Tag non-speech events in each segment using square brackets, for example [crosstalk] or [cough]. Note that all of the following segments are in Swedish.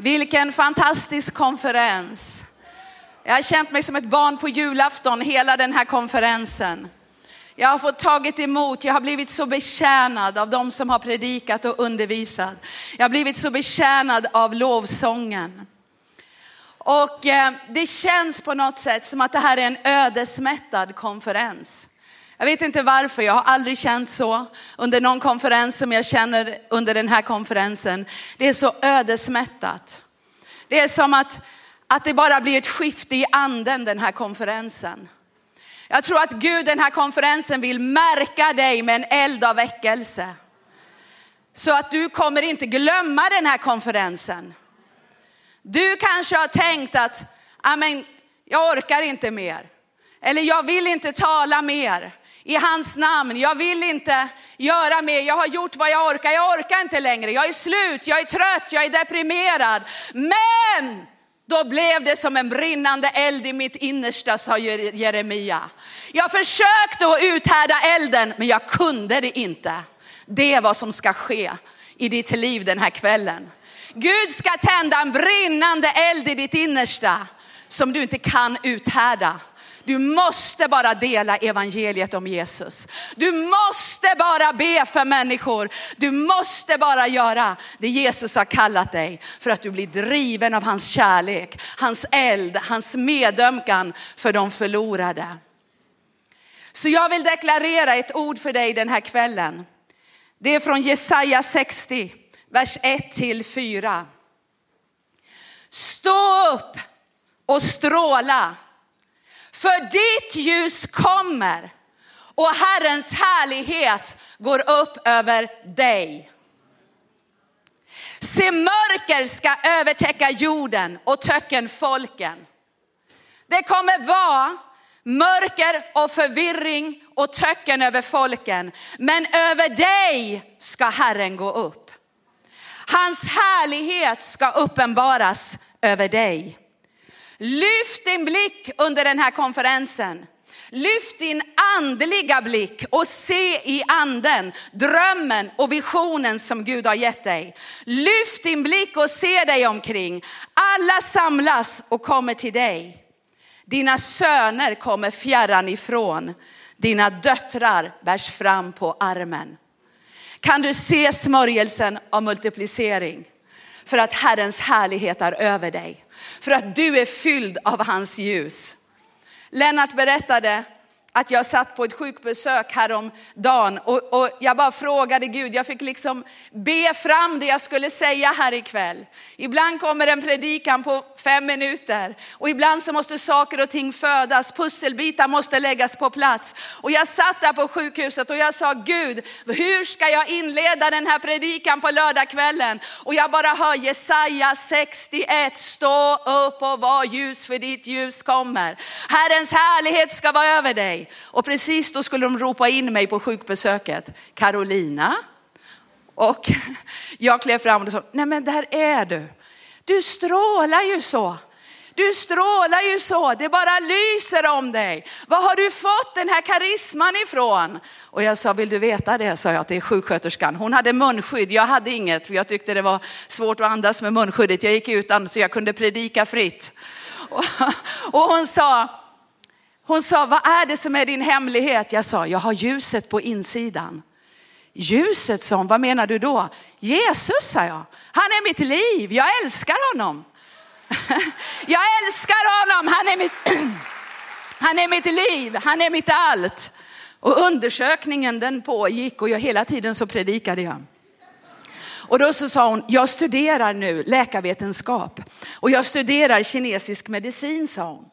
Vilken fantastisk konferens. Jag har känt mig som ett barn på julafton hela den här konferensen. Jag har fått tagit emot, jag har blivit så betjänad av de som har predikat och undervisat. Jag har blivit så betjänad av lovsången. Och eh, det känns på något sätt som att det här är en ödesmättad konferens. Jag vet inte varför, jag har aldrig känt så under någon konferens som jag känner under den här konferensen. Det är så ödesmättat. Det är som att, att det bara blir ett skifte i anden den här konferensen. Jag tror att Gud den här konferensen vill märka dig med en eld av väckelse. Så att du kommer inte glömma den här konferensen. Du kanske har tänkt att, amen, jag orkar inte mer. Eller jag vill inte tala mer i hans namn. Jag vill inte göra mer. Jag har gjort vad jag orkar. Jag orkar inte längre. Jag är slut, jag är trött, jag är deprimerad. Men då blev det som en brinnande eld i mitt innersta, sa Jeremia. Jag försökte att uthärda elden, men jag kunde det inte. Det är vad som ska ske i ditt liv den här kvällen. Gud ska tända en brinnande eld i ditt innersta som du inte kan uthärda. Du måste bara dela evangeliet om Jesus. Du måste bara be för människor. Du måste bara göra det Jesus har kallat dig för att du blir driven av hans kärlek, hans eld, hans medömkan för de förlorade. Så jag vill deklarera ett ord för dig den här kvällen. Det är från Jesaja 60, vers 1 till 4. Stå upp och stråla för ditt ljus kommer och Herrens härlighet går upp över dig. Se mörker ska övertäcka jorden och töcken folken. Det kommer vara mörker och förvirring och töcken över folken. Men över dig ska Herren gå upp. Hans härlighet ska uppenbaras över dig. Lyft din blick under den här konferensen. Lyft din andliga blick och se i anden drömmen och visionen som Gud har gett dig. Lyft din blick och se dig omkring. Alla samlas och kommer till dig. Dina söner kommer fjärran ifrån. Dina döttrar bärs fram på armen. Kan du se smörjelsen av multiplicering? För att Herrens härlighet är över dig. För att du är fylld av hans ljus. Lennart berättade att jag satt på ett sjukbesök häromdagen och, och jag bara frågade Gud, jag fick liksom be fram det jag skulle säga här ikväll. Ibland kommer en predikan på fem minuter och ibland så måste saker och ting födas, pusselbitar måste läggas på plats. Och jag satt där på sjukhuset och jag sa Gud, hur ska jag inleda den här predikan på lördagskvällen? Och jag bara hör Jesaja 61, stå upp och var ljus för ditt ljus kommer. Herrens härlighet ska vara över dig. Och precis då skulle de ropa in mig på sjukbesöket. Carolina. Och [laughs] jag klev fram och sa, nej men där är du. Du strålar ju så. Du strålar ju så, det bara lyser om dig. Var har du fått den här karisman ifrån? Och jag sa, vill du veta det? sa jag till sjuksköterskan. Hon hade munskydd, jag hade inget för jag tyckte det var svårt att andas med munskyddet. Jag gick utan så jag kunde predika fritt. [laughs] Och hon sa, hon sa, vad är det som är din hemlighet? Jag sa, jag har ljuset på insidan. Ljuset, sa hon, vad menar du då? Jesus, sa jag. Han är mitt liv, jag älskar honom. [laughs] jag älskar honom, han är, mitt, [clears throat] han är mitt liv, han är mitt allt. Och undersökningen den pågick och jag, hela tiden så predikade jag. Och då så sa hon, jag studerar nu läkarvetenskap och jag studerar kinesisk medicin, sa hon.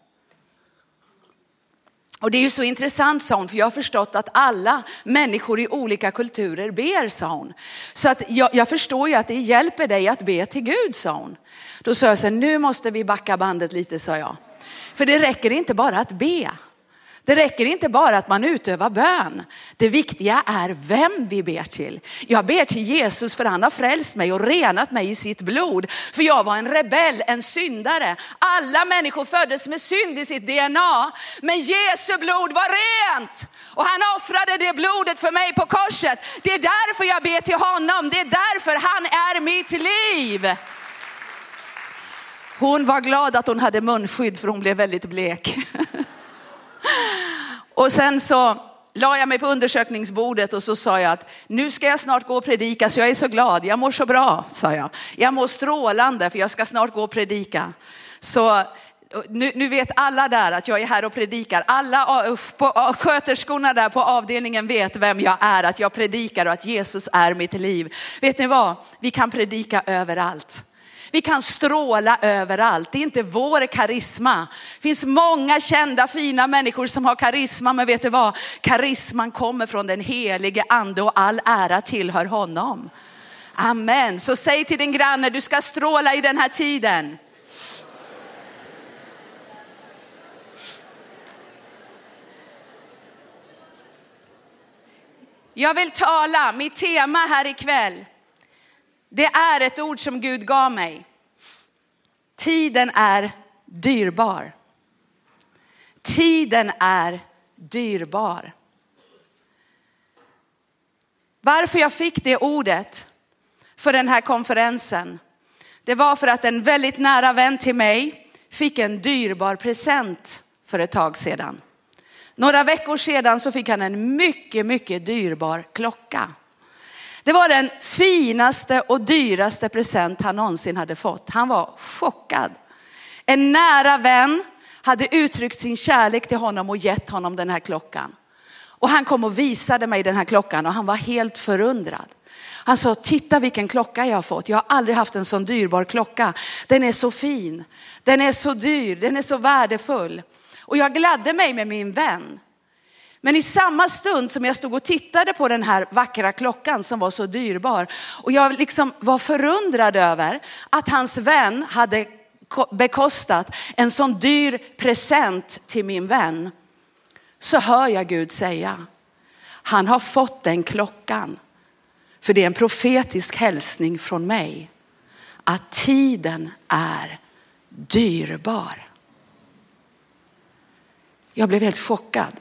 Och det är ju så intressant sa hon, för jag har förstått att alla människor i olika kulturer ber, sa hon. Så att jag, jag förstår ju att det hjälper dig att be till Gud, sa hon. Då sa jag så här, nu måste vi backa bandet lite, sa jag. För det räcker inte bara att be. Det räcker inte bara att man utövar bön. Det viktiga är vem vi ber till. Jag ber till Jesus för han har frälst mig och renat mig i sitt blod. För jag var en rebell, en syndare. Alla människor föddes med synd i sitt DNA. Men Jesu blod var rent. Och han offrade det blodet för mig på korset. Det är därför jag ber till honom. Det är därför han är mitt liv. Hon var glad att hon hade munskydd för hon blev väldigt blek. [laughs] och sen så la jag mig på undersökningsbordet och så sa jag att nu ska jag snart gå och predika så jag är så glad. Jag mår så bra, sa jag. Jag mår strålande för jag ska snart gå och predika. Så nu, nu, vet alla där att jag är här och predikar. Alla på, sköterskorna där på avdelningen vet vem jag är, att jag predikar och att Jesus är mitt liv. Vet ni vad? Vi kan predika överallt. Vi kan stråla överallt. Det är inte vår karisma. Det finns många kända fina människor som har karisma, men vet du vad? Karisman kommer från den helige ande och all ära tillhör honom. Amen. Så säg till din granne, du ska stråla i den här tiden. Jag vill tala, mitt tema här ikväll, det är ett ord som Gud gav mig. Tiden är dyrbar. Tiden är dyrbar. Varför jag fick det ordet för den här konferensen, det var för att en väldigt nära vän till mig fick en dyrbar present för ett tag sedan. Några veckor sedan så fick han en mycket, mycket dyrbar klocka. Det var den finaste och dyraste present han någonsin hade fått. Han var chockad. En nära vän hade uttryckt sin kärlek till honom och gett honom den här klockan. Och han kom och visade mig den här klockan och han var helt förundrad. Han sa, titta vilken klocka jag har fått. Jag har aldrig haft en sån dyrbar klocka. Den är så fin, den är så dyr, den är så värdefull. Och jag gladde mig med min vän. Men i samma stund som jag stod och tittade på den här vackra klockan som var så dyrbar och jag liksom var förundrad över att hans vän hade bekostat en sån dyr present till min vän. Så hör jag Gud säga, han har fått den klockan. För det är en profetisk hälsning från mig. Att tiden är dyrbar. Jag blev helt chockad.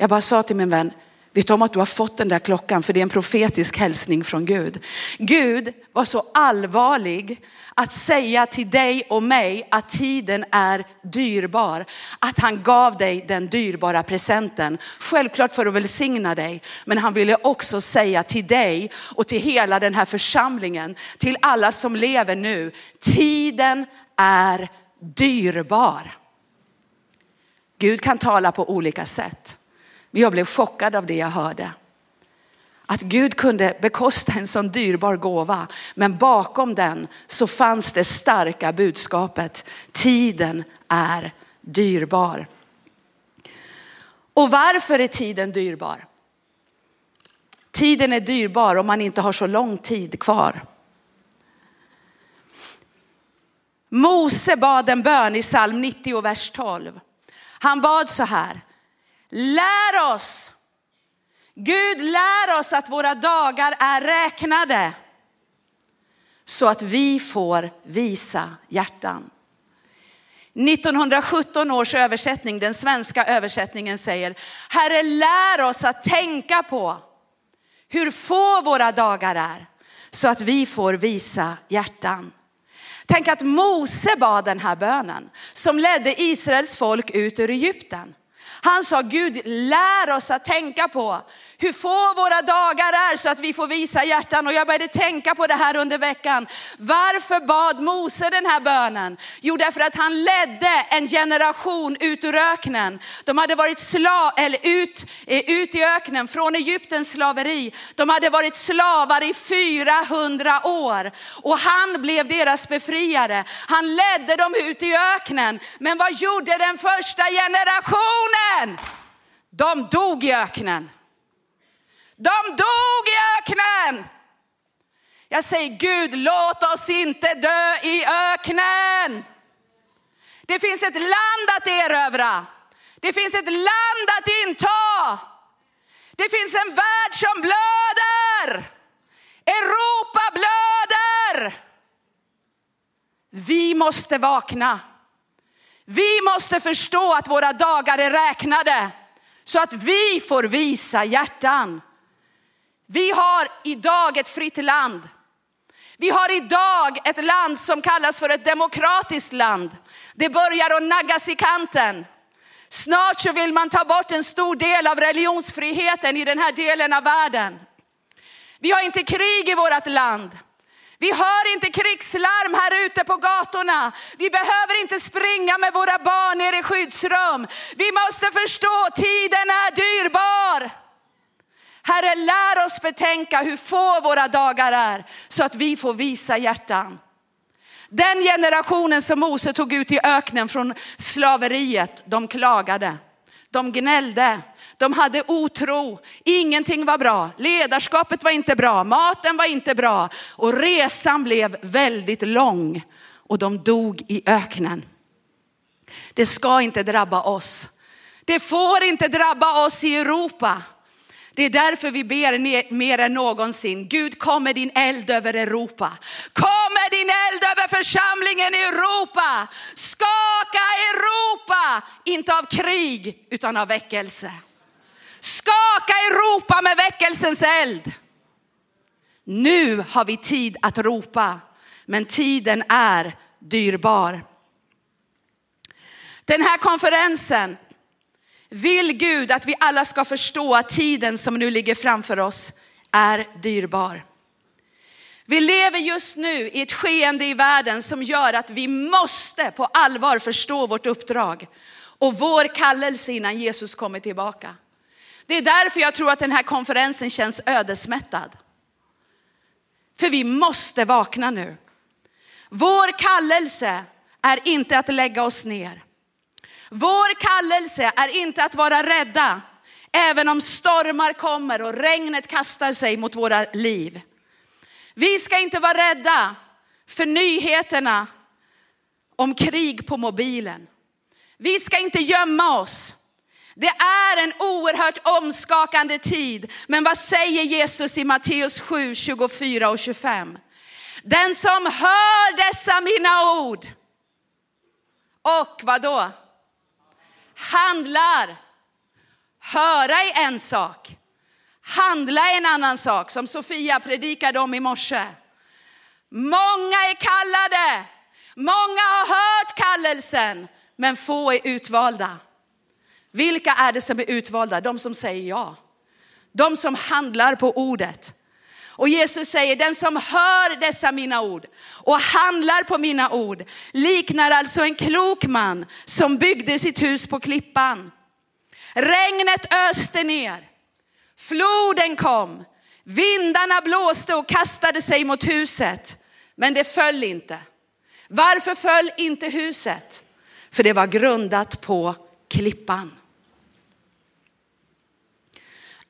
Jag bara sa till min vän, vet du om att du har fått den där klockan för det är en profetisk hälsning från Gud. Gud var så allvarlig att säga till dig och mig att tiden är dyrbar. Att han gav dig den dyrbara presenten. Självklart för att välsigna dig, men han ville också säga till dig och till hela den här församlingen, till alla som lever nu, tiden är dyrbar. Gud kan tala på olika sätt. Men jag blev chockad av det jag hörde. Att Gud kunde bekosta en sån dyrbar gåva, men bakom den så fanns det starka budskapet. Tiden är dyrbar. Och varför är tiden dyrbar? Tiden är dyrbar om man inte har så lång tid kvar. Mose bad en bön i psalm 90 och vers 12. Han bad så här. Lär oss. Gud lär oss att våra dagar är räknade. Så att vi får visa hjärtan. 1917 års översättning, den svenska översättningen säger, Herre lär oss att tänka på hur få våra dagar är så att vi får visa hjärtan. Tänk att Mose bad den här bönen som ledde Israels folk ut ur Egypten. Han sa Gud lär oss att tänka på hur få våra dagar är så att vi får visa hjärtan. Och jag började tänka på det här under veckan. Varför bad Mose den här bönen? Jo, därför att han ledde en generation ut ur öknen. De hade varit slav, eller ut, eh, ut i öknen från Egyptens slaveri. De hade varit slavar i 400 år och han blev deras befriare. Han ledde dem ut i öknen. Men vad gjorde den första generationen? De dog i öknen. De dog i öknen. Jag säger Gud, låt oss inte dö i öknen. Det finns ett land att erövra. Det finns ett land att inta. Det finns en värld som blöder. Europa blöder. Vi måste vakna. Vi måste förstå att våra dagar är räknade så att vi får visa hjärtan. Vi har idag ett fritt land. Vi har idag ett land som kallas för ett demokratiskt land. Det börjar att naggas i kanten. Snart så vill man ta bort en stor del av religionsfriheten i den här delen av världen. Vi har inte krig i vårt land. Vi hör inte krigslarm här ute på gatorna. Vi behöver inte springa med våra barn ner i skyddsrum. Vi måste förstå tiden är dyrbar. Herre, lär oss betänka hur få våra dagar är så att vi får visa hjärtan. Den generationen som Mose tog ut i öknen från slaveriet, de klagade. De gnällde, de hade otro, ingenting var bra, ledarskapet var inte bra, maten var inte bra och resan blev väldigt lång och de dog i öknen. Det ska inte drabba oss. Det får inte drabba oss i Europa. Det är därför vi ber mer än någonsin. Gud kom med din eld över Europa. Kom med din eld över församlingen i Europa. Skaka Europa, inte av krig utan av väckelse. Skaka Europa med väckelsens eld. Nu har vi tid att ropa, men tiden är dyrbar. Den här konferensen vill Gud att vi alla ska förstå att tiden som nu ligger framför oss är dyrbar. Vi lever just nu i ett skeende i världen som gör att vi måste på allvar förstå vårt uppdrag och vår kallelse innan Jesus kommer tillbaka. Det är därför jag tror att den här konferensen känns ödesmättad. För vi måste vakna nu. Vår kallelse är inte att lägga oss ner. Vår kallelse är inte att vara rädda, även om stormar kommer och regnet kastar sig mot våra liv. Vi ska inte vara rädda för nyheterna om krig på mobilen. Vi ska inte gömma oss. Det är en oerhört omskakande tid. Men vad säger Jesus i Matteus 7, 24 och 25? Den som hör dessa mina ord och vad då? Handlar. Höra är en sak. Handla är en annan sak, som Sofia predikade om i morse. Många är kallade, många har hört kallelsen, men få är utvalda. Vilka är det som är utvalda? De som säger ja. De som handlar på ordet. Och Jesus säger, den som hör dessa mina ord och handlar på mina ord liknar alltså en klok man som byggde sitt hus på klippan. Regnet öste ner, floden kom, vindarna blåste och kastade sig mot huset, men det föll inte. Varför föll inte huset? För det var grundat på klippan.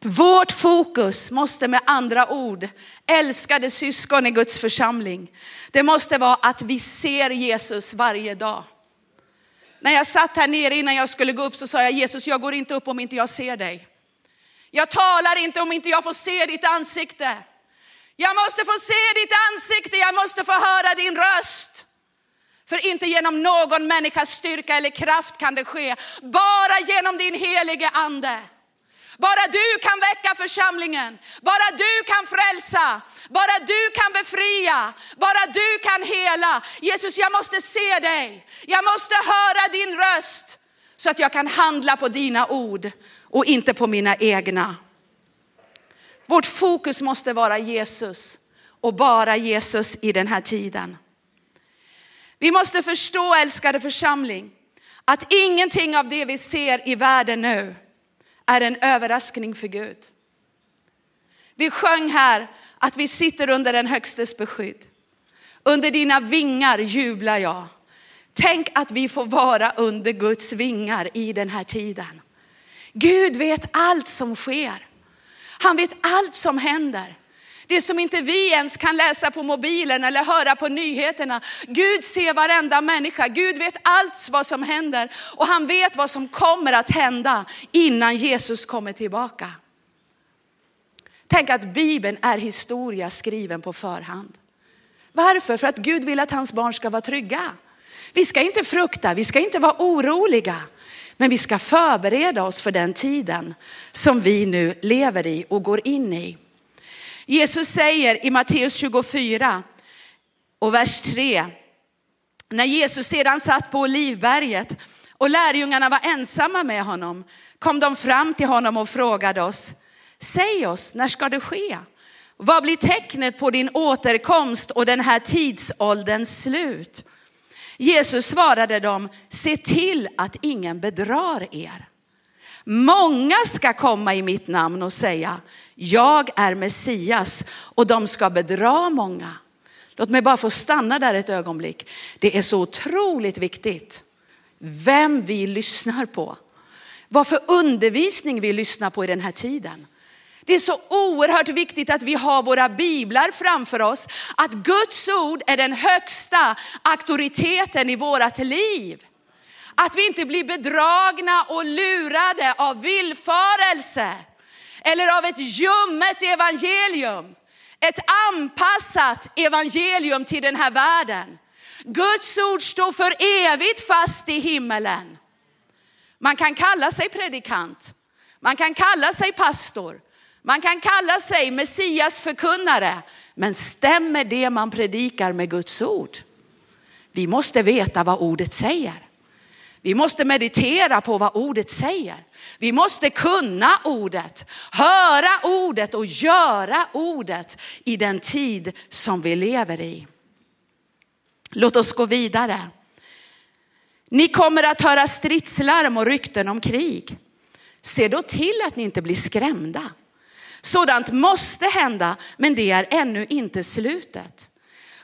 Vårt fokus måste med andra ord, älskade syskon i Guds församling, det måste vara att vi ser Jesus varje dag. När jag satt här nere innan jag skulle gå upp så sa jag Jesus, jag går inte upp om inte jag ser dig. Jag talar inte om inte jag får se ditt ansikte. Jag måste få se ditt ansikte, jag måste få höra din röst. För inte genom någon människas styrka eller kraft kan det ske, bara genom din helige ande. Bara du kan väcka församlingen. Bara du kan frälsa. Bara du kan befria. Bara du kan hela. Jesus, jag måste se dig. Jag måste höra din röst så att jag kan handla på dina ord och inte på mina egna. Vårt fokus måste vara Jesus och bara Jesus i den här tiden. Vi måste förstå, älskade församling, att ingenting av det vi ser i världen nu är en överraskning för Gud. Vi sjöng här att vi sitter under den högstes beskydd. Under dina vingar jublar jag. Tänk att vi får vara under Guds vingar i den här tiden. Gud vet allt som sker. Han vet allt som händer. Det som inte vi ens kan läsa på mobilen eller höra på nyheterna. Gud ser varenda människa. Gud vet allt vad som händer och han vet vad som kommer att hända innan Jesus kommer tillbaka. Tänk att Bibeln är historia skriven på förhand. Varför? För att Gud vill att hans barn ska vara trygga. Vi ska inte frukta, vi ska inte vara oroliga. Men vi ska förbereda oss för den tiden som vi nu lever i och går in i. Jesus säger i Matteus 24, Och vers 3. När Jesus sedan satt på Olivberget och lärjungarna var ensamma med honom kom de fram till honom och frågade oss, säg oss, när ska det ske? Vad blir tecknet på din återkomst och den här tidsålderns slut? Jesus svarade dem, se till att ingen bedrar er. Många ska komma i mitt namn och säga, jag är Messias och de ska bedra många. Låt mig bara få stanna där ett ögonblick. Det är så otroligt viktigt vem vi lyssnar på. Vad för undervisning vi lyssnar på i den här tiden. Det är så oerhört viktigt att vi har våra biblar framför oss. Att Guds ord är den högsta auktoriteten i vårat liv. Att vi inte blir bedragna och lurade av villfarelse eller av ett ljummet evangelium. Ett anpassat evangelium till den här världen. Guds ord står för evigt fast i himmelen. Man kan kalla sig predikant, man kan kalla sig pastor, man kan kalla sig Messias förkunnare. Men stämmer det man predikar med Guds ord? Vi måste veta vad ordet säger. Vi måste meditera på vad ordet säger. Vi måste kunna ordet, höra ordet och göra ordet i den tid som vi lever i. Låt oss gå vidare. Ni kommer att höra stridslarm och rykten om krig. Se då till att ni inte blir skrämda. Sådant måste hända, men det är ännu inte slutet.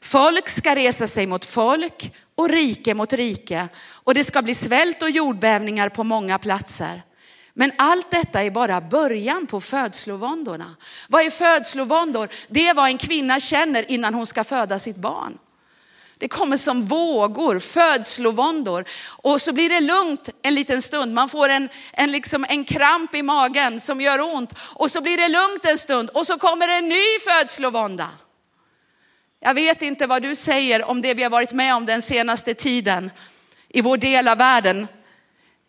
Folk ska resa sig mot folk och rike mot rike och det ska bli svält och jordbävningar på många platser. Men allt detta är bara början på födslovåndorna. Vad är födslovåndor? Det är vad en kvinna känner innan hon ska föda sitt barn. Det kommer som vågor, födslovåndor. Och så blir det lugnt en liten stund. Man får en, en, liksom en kramp i magen som gör ont. Och så blir det lugnt en stund och så kommer en ny födslovånda. Jag vet inte vad du säger om det vi har varit med om den senaste tiden i vår del av världen.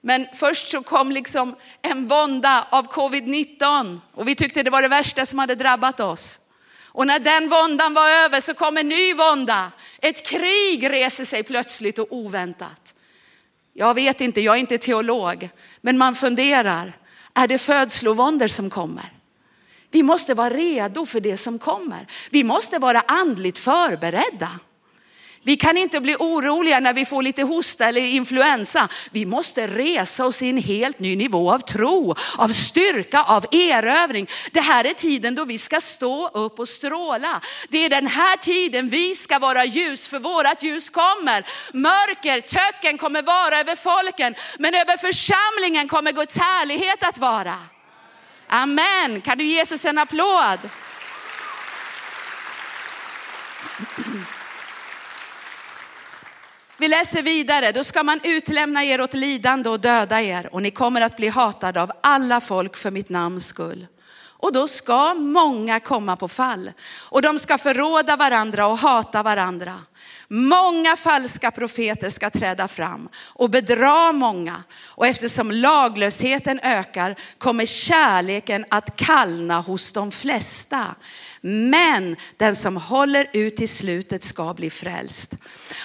Men först så kom liksom en vånda av covid-19 och vi tyckte det var det värsta som hade drabbat oss. Och när den våndan var över så kom en ny vånda. Ett krig reser sig plötsligt och oväntat. Jag vet inte, jag är inte teolog, men man funderar, är det födslovåndor som kommer? Vi måste vara redo för det som kommer. Vi måste vara andligt förberedda. Vi kan inte bli oroliga när vi får lite hosta eller influensa. Vi måste resa oss i en helt ny nivå av tro, av styrka, av erövring. Det här är tiden då vi ska stå upp och stråla. Det är den här tiden vi ska vara ljus, för vårat ljus kommer. Mörker, töcken kommer vara över folken, men över församlingen kommer Guds härlighet att vara. Amen. Kan du ge Jesus en applåd? Vi läser vidare, då ska man utlämna er åt lidande och döda er och ni kommer att bli hatade av alla folk för mitt namns skull. Och då ska många komma på fall och de ska förråda varandra och hata varandra. Många falska profeter ska träda fram och bedra många. Och eftersom laglösheten ökar kommer kärleken att kallna hos de flesta. Men den som håller ut till slutet ska bli frälst.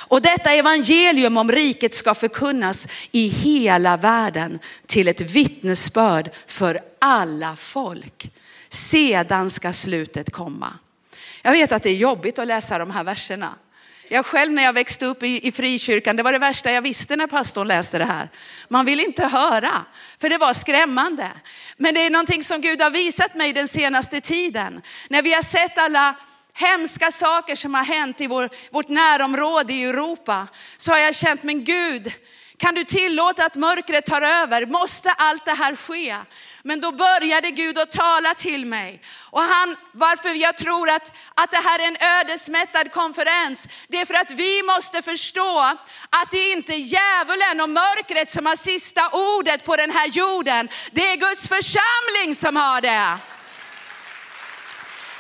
Och detta evangelium om riket ska förkunnas i hela världen till ett vittnesbörd för alla folk. Sedan ska slutet komma. Jag vet att det är jobbigt att läsa de här verserna. Jag själv när jag växte upp i, i frikyrkan, det var det värsta jag visste när pastorn läste det här. Man vill inte höra, för det var skrämmande. Men det är någonting som Gud har visat mig den senaste tiden. När vi har sett alla hemska saker som har hänt i vår, vårt närområde i Europa, så har jag känt, men Gud, kan du tillåta att mörkret tar över? Måste allt det här ske? Men då började Gud att tala till mig. Och han, varför jag tror att, att det här är en ödesmättad konferens, det är för att vi måste förstå att det är inte djävulen och mörkret som har sista ordet på den här jorden. Det är Guds församling som har det.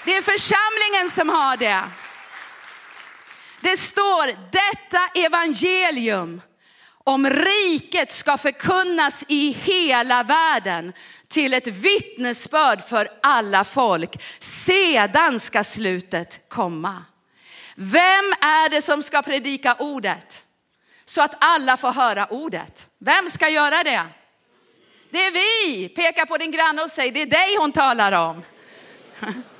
Det är församlingen som har det. Det står detta evangelium om riket ska förkunnas i hela världen till ett vittnesbörd för alla folk. Sedan ska slutet komma. Vem är det som ska predika ordet? Så att alla får höra ordet. Vem ska göra det? Det är vi. Peka på din granne och säg, det är dig hon talar om. [laughs]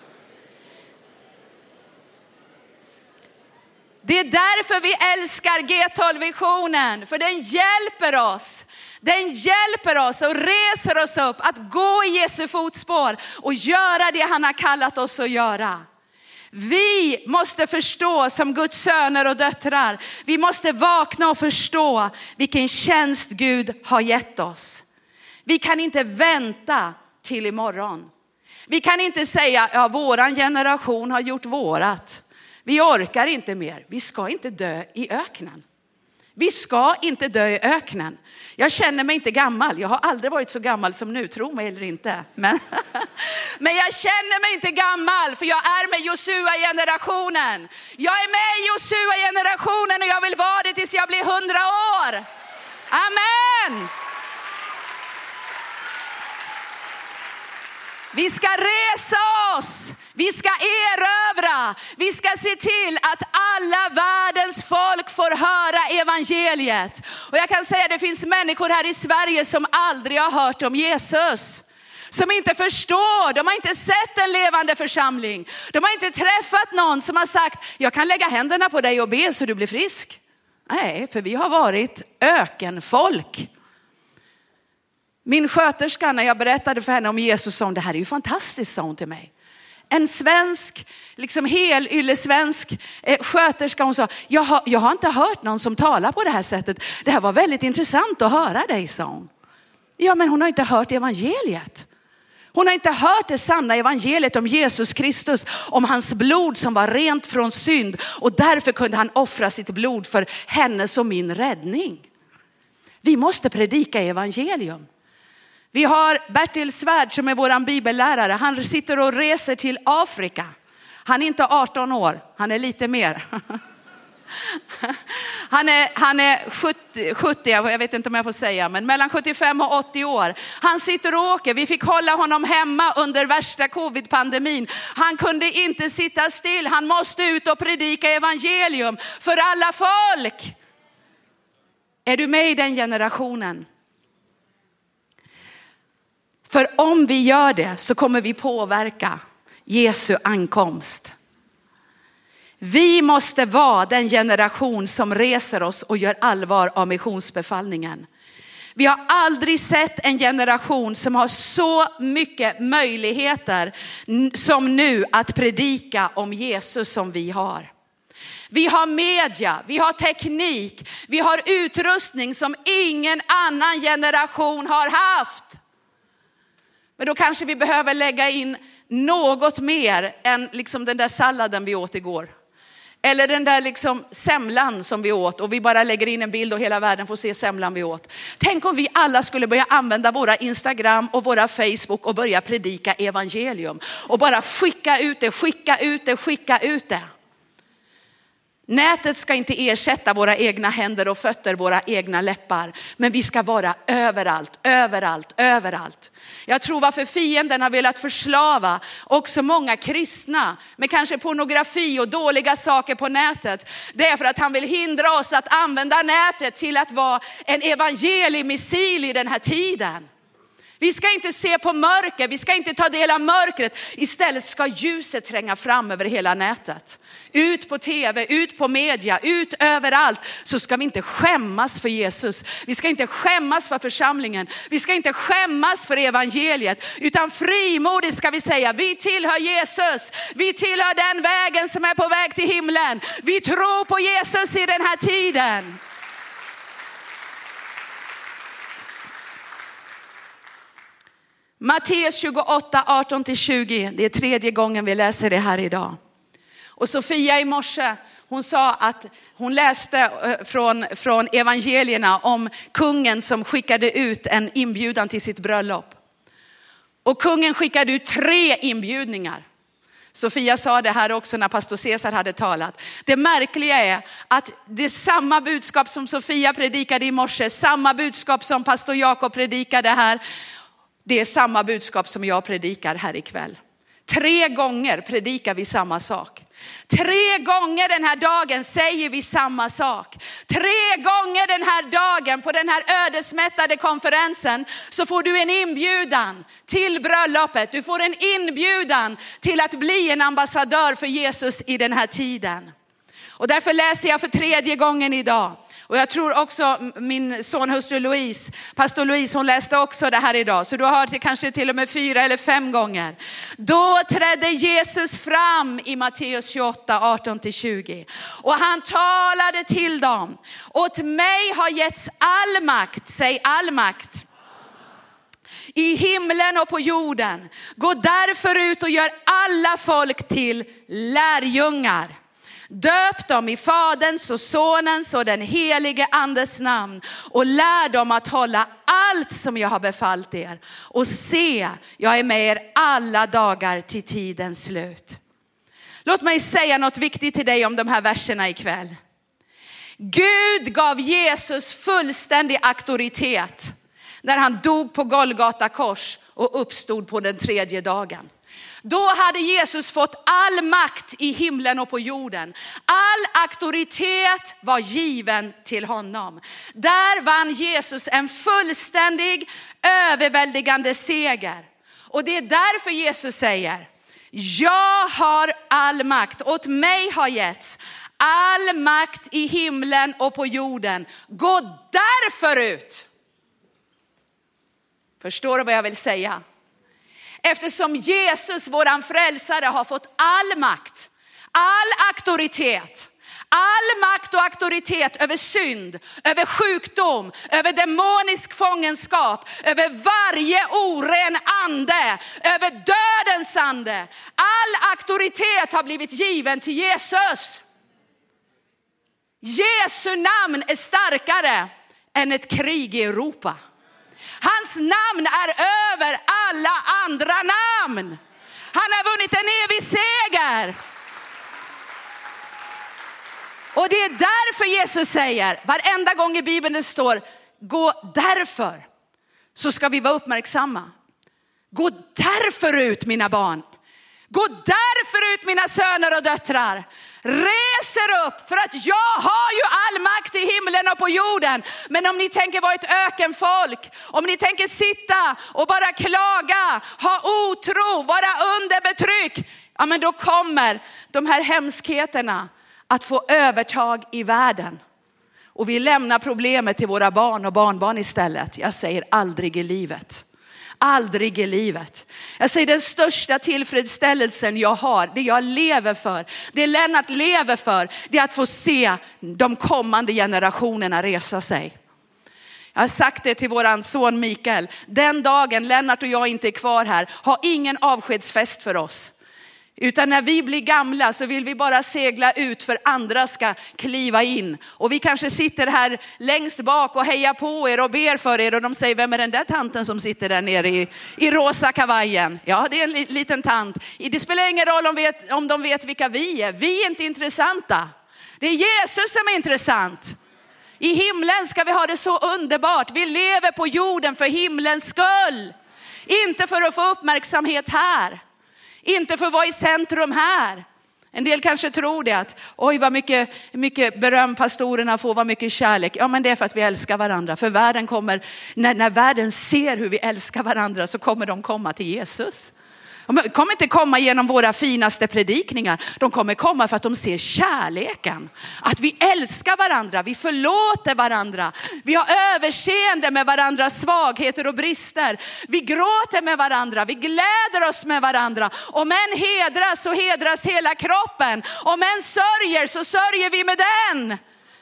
Det är därför vi älskar G12-visionen, för den hjälper oss. Den hjälper oss och reser oss upp att gå i Jesu fotspår och göra det han har kallat oss att göra. Vi måste förstå som Guds söner och döttrar. Vi måste vakna och förstå vilken tjänst Gud har gett oss. Vi kan inte vänta till imorgon. Vi kan inte säga, ja våran generation har gjort vårat. Vi orkar inte mer. Vi ska inte dö i öknen. Vi ska inte dö i öknen. Jag känner mig inte gammal. Jag har aldrig varit så gammal som nu, tro mig eller inte. Men, [laughs] men jag känner mig inte gammal för jag är med Josua-generationen. Jag är med i Josua-generationen och jag vill vara det tills jag blir hundra år. Amen! Vi ska resa oss, vi ska erövra, vi ska se till att alla världens folk får höra evangeliet. Och jag kan säga att det finns människor här i Sverige som aldrig har hört om Jesus som inte förstår, de har inte sett en levande församling. De har inte träffat någon som har sagt, jag kan lägga händerna på dig och be så du blir frisk. Nej, för vi har varit ökenfolk. Min sköterska, när jag berättade för henne om Jesus, sa hon, det här är ju fantastiskt, sa hon till mig. En svensk, liksom helyllesvensk eh, sköterska, hon sa, jag har, jag har inte hört någon som talar på det här sättet. Det här var väldigt intressant att höra dig, sa hon. Ja, men hon har inte hört evangeliet. Hon har inte hört det sanna evangeliet om Jesus Kristus, om hans blod som var rent från synd och därför kunde han offra sitt blod för hennes och min räddning. Vi måste predika evangelium. Vi har Bertil Svärd som är vår bibellärare. Han sitter och reser till Afrika. Han är inte 18 år, han är lite mer. [laughs] Han är, han är 70, 70, jag vet inte om jag får säga, men mellan 75 och 80 år. Han sitter och åker. Vi fick hålla honom hemma under värsta covid-pandemin. Han kunde inte sitta still. Han måste ut och predika evangelium för alla folk. Är du med i den generationen? För om vi gör det så kommer vi påverka Jesu ankomst. Vi måste vara den generation som reser oss och gör allvar av missionsbefallningen. Vi har aldrig sett en generation som har så mycket möjligheter som nu att predika om Jesus som vi har. Vi har media, vi har teknik, vi har utrustning som ingen annan generation har haft. Men då kanske vi behöver lägga in något mer än liksom den där salladen vi åt igår. Eller den där liksom semlan som vi åt och vi bara lägger in en bild och hela världen får se semlan vi åt. Tänk om vi alla skulle börja använda våra Instagram och våra Facebook och börja predika evangelium. Och bara skicka ut det, skicka ut det, skicka ut det. Nätet ska inte ersätta våra egna händer och fötter, våra egna läppar. Men vi ska vara överallt, överallt, överallt. Jag tror varför fienden har velat förslava också många kristna med kanske pornografi och dåliga saker på nätet. Det är för att han vill hindra oss att använda nätet till att vara en evangeliemissil i den här tiden. Vi ska inte se på mörker, vi ska inte ta del av mörkret. Istället ska ljuset tränga fram över hela nätet. Ut på tv, ut på media, ut överallt. Så ska vi inte skämmas för Jesus. Vi ska inte skämmas för församlingen. Vi ska inte skämmas för evangeliet. Utan frimodigt ska vi säga, vi tillhör Jesus. Vi tillhör den vägen som är på väg till himlen. Vi tror på Jesus i den här tiden. Matteus 28, 18-20. Det är tredje gången vi läser det här idag. Och Sofia i morse, hon sa att hon läste eh, från, från evangelierna om kungen som skickade ut en inbjudan till sitt bröllop. Och kungen skickade ut tre inbjudningar. Sofia sa det här också när pastor Cesar hade talat. Det märkliga är att det är samma budskap som Sofia predikade i morse, samma budskap som pastor Jakob predikade här. Det är samma budskap som jag predikar här ikväll. Tre gånger predikar vi samma sak. Tre gånger den här dagen säger vi samma sak. Tre gånger den här dagen på den här ödesmättade konferensen så får du en inbjudan till bröllopet. Du får en inbjudan till att bli en ambassadör för Jesus i den här tiden. Och därför läser jag för tredje gången idag. Och jag tror också min sonhustru Louise, pastor Louise, hon läste också det här idag. Så du har hört det kanske till och med fyra eller fem gånger. Då trädde Jesus fram i Matteus 28, 18-20. Och han talade till dem. Åt mig har getts all makt, säg all makt i himlen och på jorden. Gå därför ut och gör alla folk till lärjungar. Döp dem i Faderns och Sonens och den helige Andes namn och lär dem att hålla allt som jag har befallt er. Och se, jag är med er alla dagar till tidens slut. Låt mig säga något viktigt till dig om de här verserna ikväll. Gud gav Jesus fullständig auktoritet när han dog på Golgata kors och uppstod på den tredje dagen. Då hade Jesus fått all makt i himlen och på jorden. All auktoritet var given till honom. Där vann Jesus en fullständig, överväldigande seger. Och det är därför Jesus säger, jag har all makt, åt mig har getts all makt i himlen och på jorden. Gå därför ut. Förstår du vad jag vill säga? Eftersom Jesus, våran frälsare, har fått all makt, all auktoritet, all makt och auktoritet över synd, över sjukdom, över demonisk fångenskap, över varje oren ande, över dödens ande. All auktoritet har blivit given till Jesus. Jesu namn är starkare än ett krig i Europa. Hans namn är över alla andra namn. Han har vunnit en evig seger. Och det är därför Jesus säger, varenda gång i Bibeln det står, gå därför, så ska vi vara uppmärksamma. Gå därför ut mina barn. Gå därför ut mina söner och döttrar. Reser upp för att jag har ju all makt i himlen och på jorden. Men om ni tänker vara ett ökenfolk, om ni tänker sitta och bara klaga, ha otro, vara under betryck, ja men då kommer de här hemskheterna att få övertag i världen. Och vi lämnar problemet till våra barn och barnbarn istället. Jag säger aldrig i livet. Aldrig i livet. Jag säger den största tillfredsställelsen jag har, det jag lever för, det Lennart lever för, det är att få se de kommande generationerna resa sig. Jag har sagt det till våran son Mikael, den dagen Lennart och jag inte är kvar här, ha ingen avskedsfest för oss. Utan när vi blir gamla så vill vi bara segla ut för andra ska kliva in. Och vi kanske sitter här längst bak och hejar på er och ber för er och de säger, vem är den där tanten som sitter där nere i, i rosa kavajen? Ja, det är en liten tant. Det spelar ingen roll om, vet, om de vet vilka vi är. Vi är inte intressanta. Det är Jesus som är intressant. I himlen ska vi ha det så underbart. Vi lever på jorden för himlens skull. Inte för att få uppmärksamhet här. Inte för att vara i centrum här. En del kanske tror det att, oj vad mycket, mycket beröm pastorerna får, vad mycket kärlek. Ja men det är för att vi älskar varandra. För världen kommer, när, när världen ser hur vi älskar varandra så kommer de komma till Jesus. De kommer inte komma genom våra finaste predikningar. De kommer komma för att de ser kärleken. Att vi älskar varandra, vi förlåter varandra. Vi har överseende med varandras svagheter och brister. Vi gråter med varandra, vi gläder oss med varandra. Om en hedras så hedras hela kroppen. Om en sörjer så sörjer vi med den.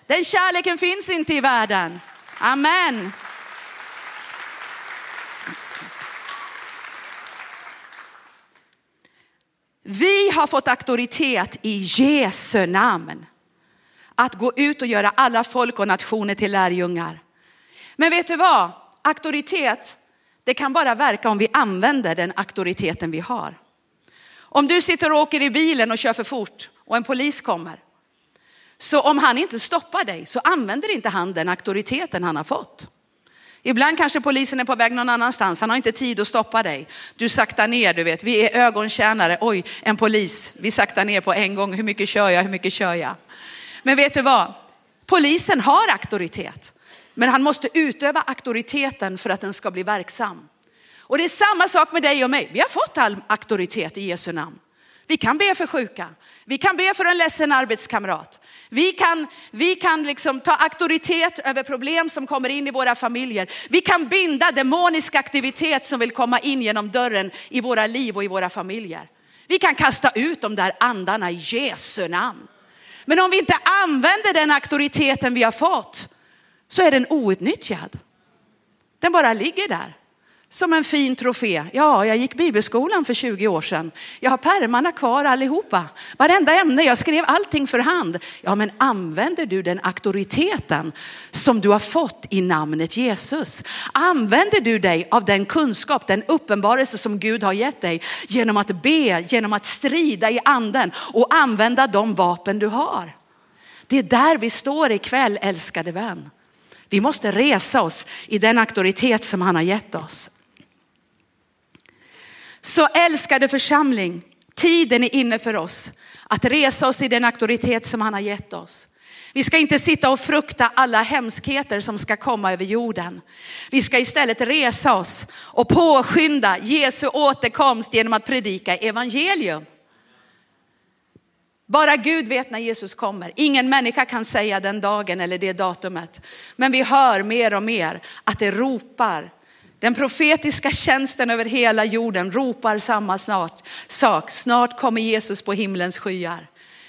Den kärleken finns inte i världen. Amen. Vi har fått auktoritet i Jesu namn att gå ut och göra alla folk och nationer till lärjungar. Men vet du vad? Auktoritet, det kan bara verka om vi använder den auktoriteten vi har. Om du sitter och åker i bilen och kör för fort och en polis kommer. Så om han inte stoppar dig så använder inte han den auktoriteten han har fått. Ibland kanske polisen är på väg någon annanstans. Han har inte tid att stoppa dig. Du saktar ner, du vet. Vi är ögontjänare. Oj, en polis. Vi saktar ner på en gång. Hur mycket kör jag? Hur mycket kör jag? Men vet du vad? Polisen har auktoritet. Men han måste utöva auktoriteten för att den ska bli verksam. Och det är samma sak med dig och mig. Vi har fått all auktoritet i Jesu namn. Vi kan be för sjuka. Vi kan be för en ledsen arbetskamrat. Vi kan, vi kan liksom ta auktoritet över problem som kommer in i våra familjer. Vi kan binda demonisk aktivitet som vill komma in genom dörren i våra liv och i våra familjer. Vi kan kasta ut de där andarna i Jesu namn. Men om vi inte använder den auktoriteten vi har fått så är den outnyttjad. Den bara ligger där. Som en fin trofé. Ja, jag gick bibelskolan för 20 år sedan. Jag har pärmarna kvar allihopa. Varenda ämne, jag skrev allting för hand. Ja, men använder du den auktoriteten som du har fått i namnet Jesus? Använder du dig av den kunskap, den uppenbarelse som Gud har gett dig genom att be, genom att strida i anden och använda de vapen du har? Det är där vi står ikväll, älskade vän. Vi måste resa oss i den auktoritet som han har gett oss. Så älskade församling, tiden är inne för oss att resa oss i den auktoritet som han har gett oss. Vi ska inte sitta och frukta alla hemskheter som ska komma över jorden. Vi ska istället resa oss och påskynda Jesu återkomst genom att predika evangelium. Bara Gud vet när Jesus kommer. Ingen människa kan säga den dagen eller det datumet. Men vi hör mer och mer att det ropar den profetiska tjänsten över hela jorden ropar samma snart, sak. Snart kommer Jesus på himlens skyar.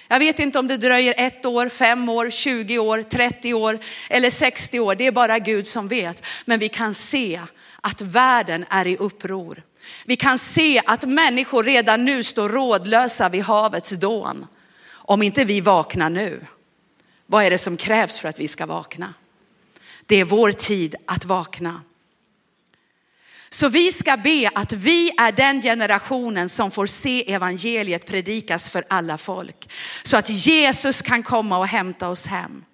Jag vet inte om det dröjer ett år, fem år, 20 år, 30 år eller 60 år. Det är bara Gud som vet. Men vi kan se att världen är i uppror. Vi kan se att människor redan nu står rådlösa vid havets dån. Om inte vi vaknar nu, vad är det som krävs för att vi ska vakna? Det är vår tid att vakna. Så vi ska be att vi är den generationen som får se evangeliet predikas för alla folk. Så att Jesus kan komma och hämta oss hem.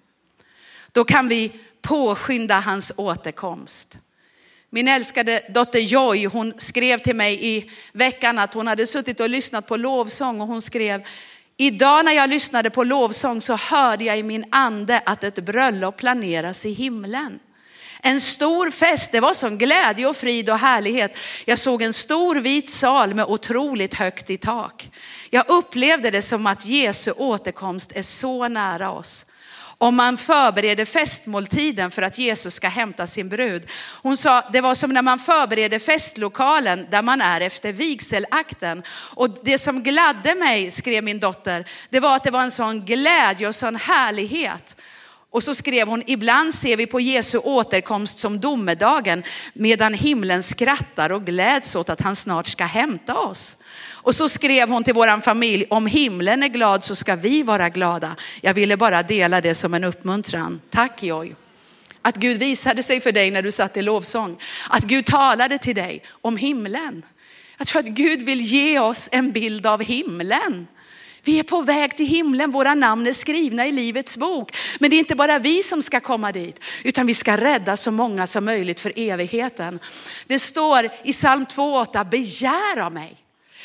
Då kan vi påskynda hans återkomst. Min älskade dotter Joy, hon skrev till mig i veckan att hon hade suttit och lyssnat på lovsång och hon skrev, idag när jag lyssnade på lovsång så hörde jag i min ande att ett bröllop planeras i himlen. En stor fest, det var sån glädje och frid och härlighet. Jag såg en stor vit sal med otroligt högt i tak. Jag upplevde det som att Jesu återkomst är så nära oss. Om man förbereder festmåltiden för att Jesus ska hämta sin brud. Hon sa, det var som när man förbereder festlokalen där man är efter vigselakten. Och det som gladde mig, skrev min dotter, det var att det var en sån glädje och sån härlighet. Och så skrev hon, ibland ser vi på Jesu återkomst som domedagen medan himlen skrattar och gläds åt att han snart ska hämta oss. Och så skrev hon till våran familj, om himlen är glad så ska vi vara glada. Jag ville bara dela det som en uppmuntran. Tack Joy. Att Gud visade sig för dig när du satt i lovsång. Att Gud talade till dig om himlen. Jag tror att Gud vill ge oss en bild av himlen. Vi är på väg till himlen, våra namn är skrivna i livets bok. Men det är inte bara vi som ska komma dit, utan vi ska rädda så många som möjligt för evigheten. Det står i psalm 2.8, begära mig.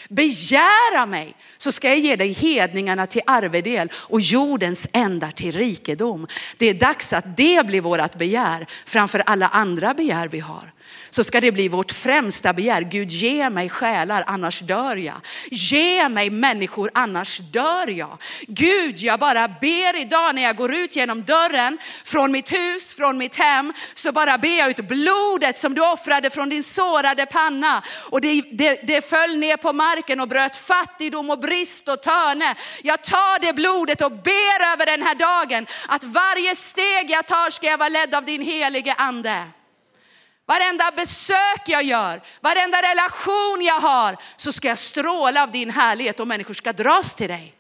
Begära mig så ska jag ge dig hedningarna till arvedel och jordens ändar till rikedom. Det är dags att det blir vårat begär framför alla andra begär vi har så ska det bli vårt främsta begär. Gud ge mig själar annars dör jag. Ge mig människor annars dör jag. Gud jag bara ber idag när jag går ut genom dörren från mitt hus, från mitt hem så bara ber jag ut blodet som du offrade från din sårade panna och det, det, det föll ner på marken och bröt fattigdom och brist och törne. Jag tar det blodet och ber över den här dagen att varje steg jag tar ska jag vara ledd av din helige ande. Varenda besök jag gör, varenda relation jag har så ska jag stråla av din härlighet och människor ska dras till dig.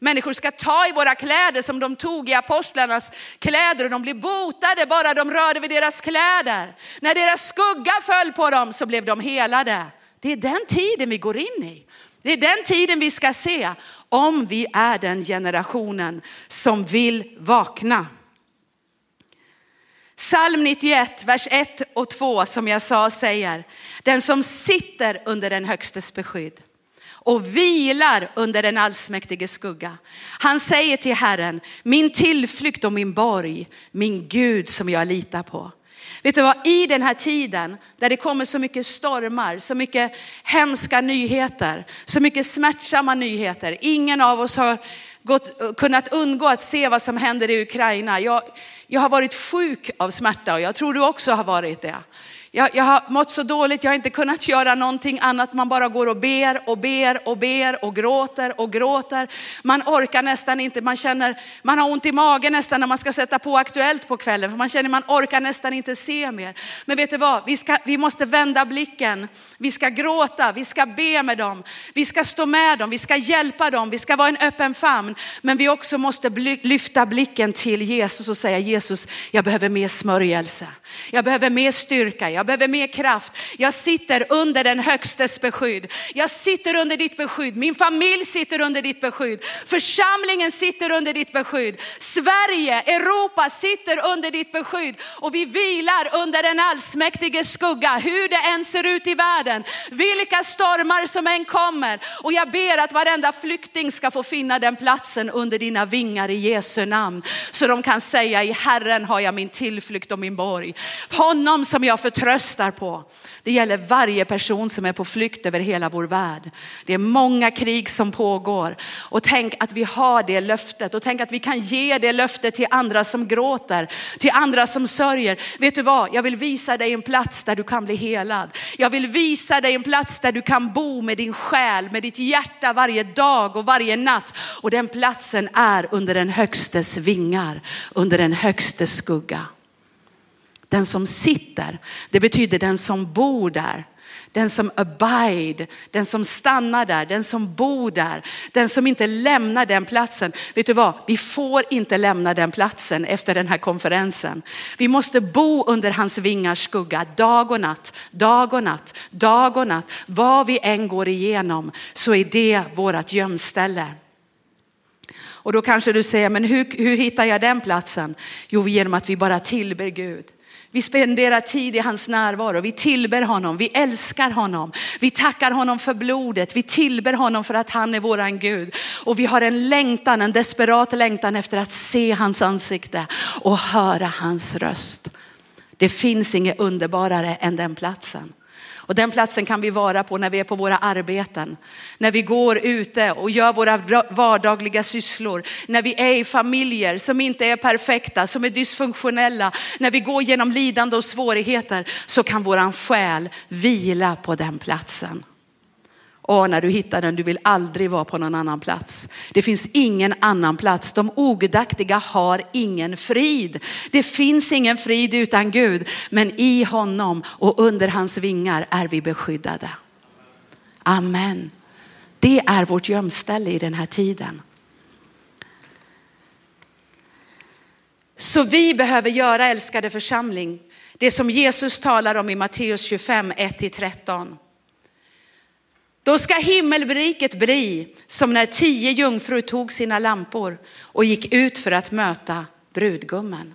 Människor ska ta i våra kläder som de tog i apostlarnas kläder och de blir botade bara de rörde vid deras kläder. När deras skugga föll på dem så blev de helade. Det är den tiden vi går in i. Det är den tiden vi ska se om vi är den generationen som vill vakna. Psalm 91, vers 1 och 2 som jag sa säger, den som sitter under den högstes beskydd och vilar under den allsmäktige skugga. Han säger till Herren, min tillflykt och min borg, min Gud som jag litar på. Vet du vad, i den här tiden där det kommer så mycket stormar, så mycket hemska nyheter, så mycket smärtsamma nyheter. Ingen av oss har gått, kunnat undgå att se vad som händer i Ukraina. Jag, jag har varit sjuk av smärta och jag tror du också har varit det. Jag, jag, har mått så dåligt, jag har inte kunnat [laughs] göra någonting annat. Man bara går och ber och ber och ber och gråter och gråter. Man orkar nästan inte, man känner, man har ont i magen nästan när man ska sätta på Aktuellt på kvällen. För man känner man orkar nästan inte se mer. Men vet du vad, vi, ska, vi måste vända blicken. Vi ska gråta, vi ska be med dem. Vi ska stå med dem, vi ska hjälpa dem, vi ska vara en öppen famn. Men vi också måste lyfta blicken till Jesus och säga Jesus, jag behöver mer smörjelse. Jag behöver mer styrka. Jag behöver mer kraft. Jag sitter under den högstes beskydd. Jag sitter under ditt beskydd. Min familj sitter under ditt beskydd. Församlingen sitter under ditt beskydd. Sverige, Europa sitter under ditt beskydd. Och vi vilar under den allsmäktige skugga, hur det än ser ut i världen. Vilka stormar som än kommer. Och jag ber att varenda flykting ska få finna den platsen under dina vingar i Jesu namn. Så de kan säga i Herren har jag min tillflykt och min borg. Honom som jag förtröstar på. Det gäller varje person som är på flykt över hela vår värld. Det är många krig som pågår. Och tänk att vi har det löftet och tänk att vi kan ge det löftet till andra som gråter, till andra som sörjer. Vet du vad, jag vill visa dig en plats där du kan bli helad. Jag vill visa dig en plats där du kan bo med din själ, med ditt hjärta varje dag och varje natt. Och den platsen är under den högstes vingar, under den högstes skugga. Den som sitter, det betyder den som bor där. Den som abide, den som stannar där, den som bor där, den som inte lämnar den platsen. Vet du vad, vi får inte lämna den platsen efter den här konferensen. Vi måste bo under hans vingars skugga dag och natt, dag och natt, dag och natt. Vad vi än går igenom så är det vårat gömställe. Och då kanske du säger, men hur, hur hittar jag den platsen? Jo, genom att vi bara tillber Gud. Vi spenderar tid i hans närvaro. Vi tillber honom. Vi älskar honom. Vi tackar honom för blodet. Vi tillber honom för att han är våran Gud. Och vi har en längtan, en desperat längtan efter att se hans ansikte och höra hans röst. Det finns inget underbarare än den platsen. Och den platsen kan vi vara på när vi är på våra arbeten, när vi går ute och gör våra vardagliga sysslor, när vi är i familjer som inte är perfekta, som är dysfunktionella, när vi går genom lidande och svårigheter så kan våran själ vila på den platsen. Och när du hittar den, du vill aldrig vara på någon annan plats. Det finns ingen annan plats. De ogudaktiga har ingen frid. Det finns ingen frid utan Gud, men i honom och under hans vingar är vi beskyddade. Amen. Det är vårt gömställe i den här tiden. Så vi behöver göra, älskade församling, det som Jesus talar om i Matteus 25, 1-13. Då ska himmelriket bli som när tio jungfrur tog sina lampor och gick ut för att möta brudgummen.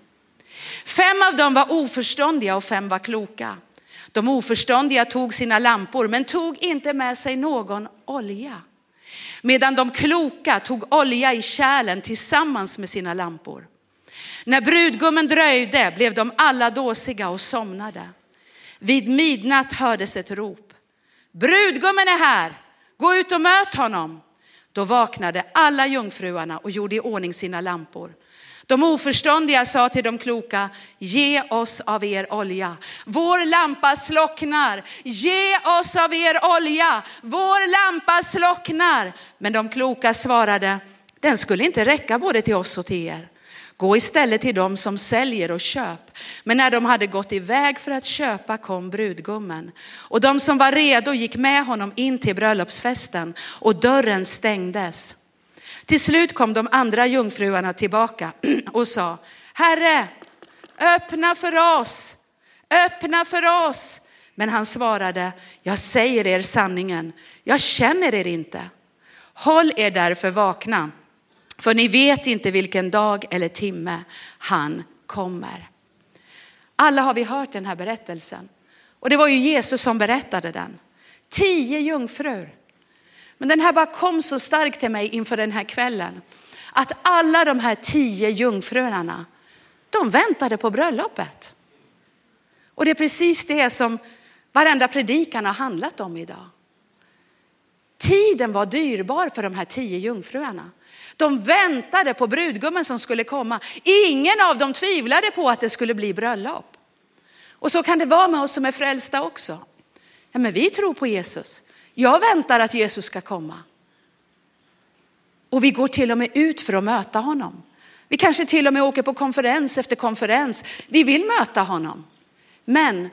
Fem av dem var oförståndiga och fem var kloka. De oförståndiga tog sina lampor men tog inte med sig någon olja. Medan de kloka tog olja i kärlen tillsammans med sina lampor. När brudgummen dröjde blev de alla dåsiga och somnade. Vid midnatt hördes ett rop. Brudgummen är här, gå ut och möt honom. Då vaknade alla jungfruarna och gjorde i ordning sina lampor. De oförståndiga sa till de kloka, ge oss av er olja. Vår lampa slocknar. Ge oss av er olja. Vår lampa slocknar. Men de kloka svarade, den skulle inte räcka både till oss och till er. Gå istället till dem som säljer och köp. Men när de hade gått iväg för att köpa kom brudgummen. Och de som var redo gick med honom in till bröllopsfesten och dörren stängdes. Till slut kom de andra jungfruarna tillbaka [clears throat] och sa, Herre, öppna för oss, öppna för oss. Men han svarade, jag säger er sanningen, jag känner er inte. Håll er därför vakna för ni vet inte vilken dag eller timme han kommer. Alla har vi hört den här berättelsen. Och det var ju Jesus som berättade den. Tio jungfrur. Men den här bara kom så starkt till mig inför den här kvällen. Att alla de här tio jungfrurna, de väntade på bröllopet. Och det är precis det som varenda predikan har handlat om idag. Tiden var dyrbar för de här tio jungfruarna. De väntade på brudgummen som skulle komma. Ingen av dem tvivlade på att det skulle bli bröllop. Och så kan det vara med oss som är frälsta också. Ja, men vi tror på Jesus. Jag väntar att Jesus ska komma. Och vi går till och med ut för att möta honom. Vi kanske till och med åker på konferens efter konferens. Vi vill möta honom. Men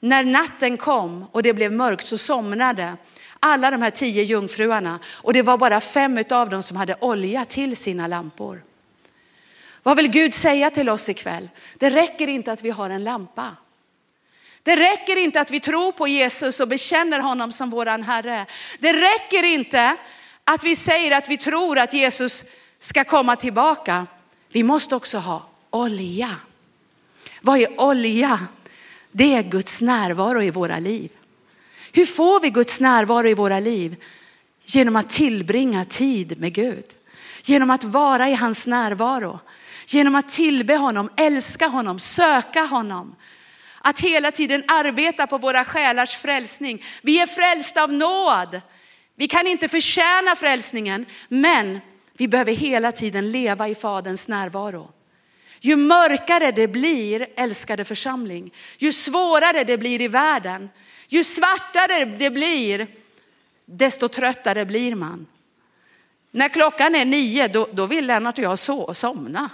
när natten kom och det blev mörkt så somnade alla de här tio jungfruarna och det var bara fem av dem som hade olja till sina lampor. Vad vill Gud säga till oss ikväll? Det räcker inte att vi har en lampa. Det räcker inte att vi tror på Jesus och bekänner honom som våran Herre. Det räcker inte att vi säger att vi tror att Jesus ska komma tillbaka. Vi måste också ha olja. Vad är olja? Det är Guds närvaro i våra liv. Hur får vi Guds närvaro i våra liv? Genom att tillbringa tid med Gud. Genom att vara i hans närvaro. Genom att tillbe honom, älska honom, söka honom. Att hela tiden arbeta på våra själars frälsning. Vi är frälsta av nåd. Vi kan inte förtjäna frälsningen, men vi behöver hela tiden leva i Faderns närvaro. Ju mörkare det blir, älskade församling, ju svårare det blir i världen, ju svartare det blir, desto tröttare blir man. När klockan är nio, då, då vill Lennart och jag so somna.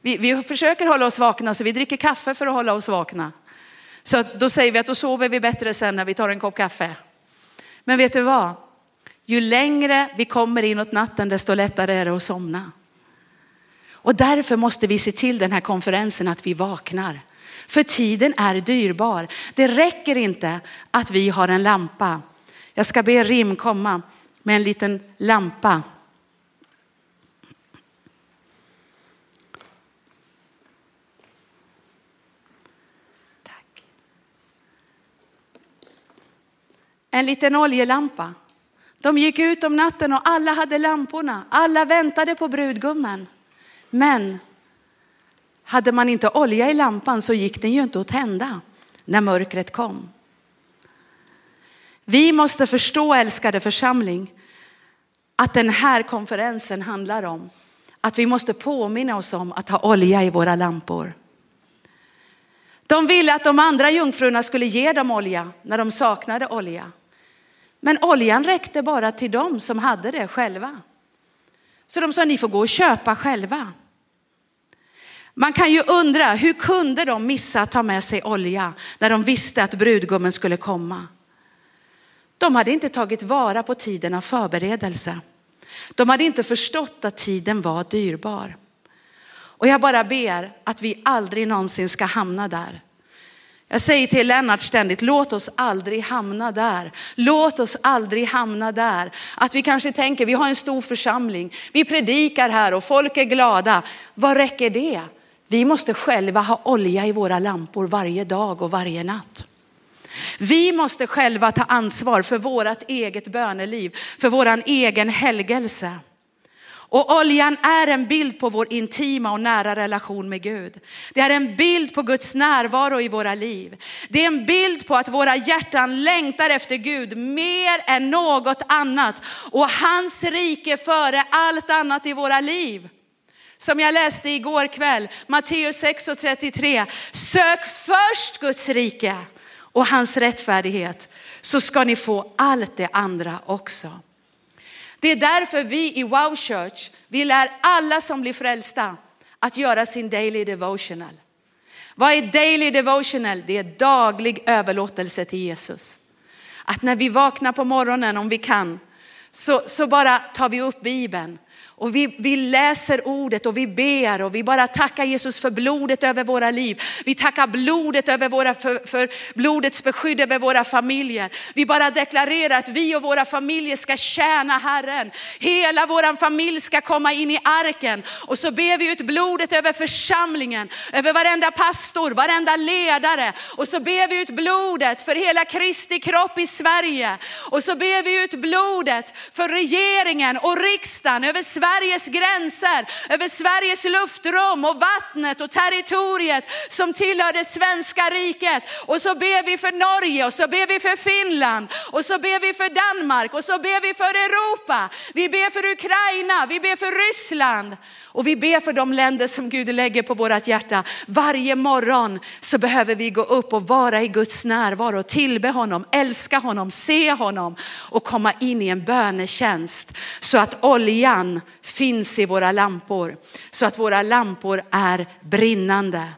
Vi, vi försöker hålla oss vakna, så vi dricker kaffe för att hålla oss vakna. Så då säger vi att då sover vi bättre sen när vi tar en kopp kaffe. Men vet du vad? Ju längre vi kommer inåt natten, desto lättare är det att somna. Och därför måste vi se till den här konferensen att vi vaknar. För tiden är dyrbar. Det räcker inte att vi har en lampa. Jag ska be Rim komma med en liten lampa. Tack. En liten oljelampa. De gick ut om natten och alla hade lamporna. Alla väntade på brudgummen. Men hade man inte olja i lampan så gick den ju inte att tända när mörkret kom. Vi måste förstå, älskade församling, att den här konferensen handlar om att vi måste påminna oss om att ha olja i våra lampor. De ville att de andra jungfrurna skulle ge dem olja när de saknade olja. Men oljan räckte bara till dem som hade det själva. Så de sa, ni får gå och köpa själva. Man kan ju undra, hur kunde de missa att ta med sig olja när de visste att brudgummen skulle komma? De hade inte tagit vara på tiden av förberedelse. De hade inte förstått att tiden var dyrbar. Och jag bara ber att vi aldrig någonsin ska hamna där. Jag säger till Lennart ständigt, låt oss aldrig hamna där. Låt oss aldrig hamna där. Att vi kanske tänker, vi har en stor församling, vi predikar här och folk är glada. Vad räcker det? Vi måste själva ha olja i våra lampor varje dag och varje natt. Vi måste själva ta ansvar för vårt eget böneliv, för vår egen helgelse. Och oljan är en bild på vår intima och nära relation med Gud. Det är en bild på Guds närvaro i våra liv. Det är en bild på att våra hjärtan längtar efter Gud mer än något annat och hans rike före allt annat i våra liv. Som jag läste igår kväll, Matteus 6 och 33. Sök först Guds rike och hans rättfärdighet så ska ni få allt det andra också. Det är därför vi i Wow Church, vi lär alla som blir frälsta att göra sin daily devotional. Vad är daily devotional? Det är daglig överlåtelse till Jesus. Att när vi vaknar på morgonen, om vi kan, så, så bara tar vi upp Bibeln och vi, vi läser ordet och vi ber och vi bara tackar Jesus för blodet över våra liv. Vi tackar blodet över våra, för, för blodets beskydd över våra familjer. Vi bara deklarerar att vi och våra familjer ska tjäna Herren. Hela vår familj ska komma in i arken. Och så ber vi ut blodet över församlingen, över varenda pastor, varenda ledare. Och så ber vi ut blodet för hela Kristi kropp i Sverige. Och så ber vi ut blodet för regeringen och riksdagen över Sverige Sveriges gränser, över Sveriges luftrum och vattnet och territoriet som tillhör det svenska riket. Och så ber vi för Norge och så ber vi för Finland och så ber vi för Danmark och så ber vi för Europa. Vi ber för Ukraina, vi ber för Ryssland och vi ber för de länder som Gud lägger på vårt hjärta. Varje morgon så behöver vi gå upp och vara i Guds närvaro, och tillbe honom, älska honom, se honom och komma in i en bönetjänst så att oljan finns i våra lampor, så att våra lampor är brinnande.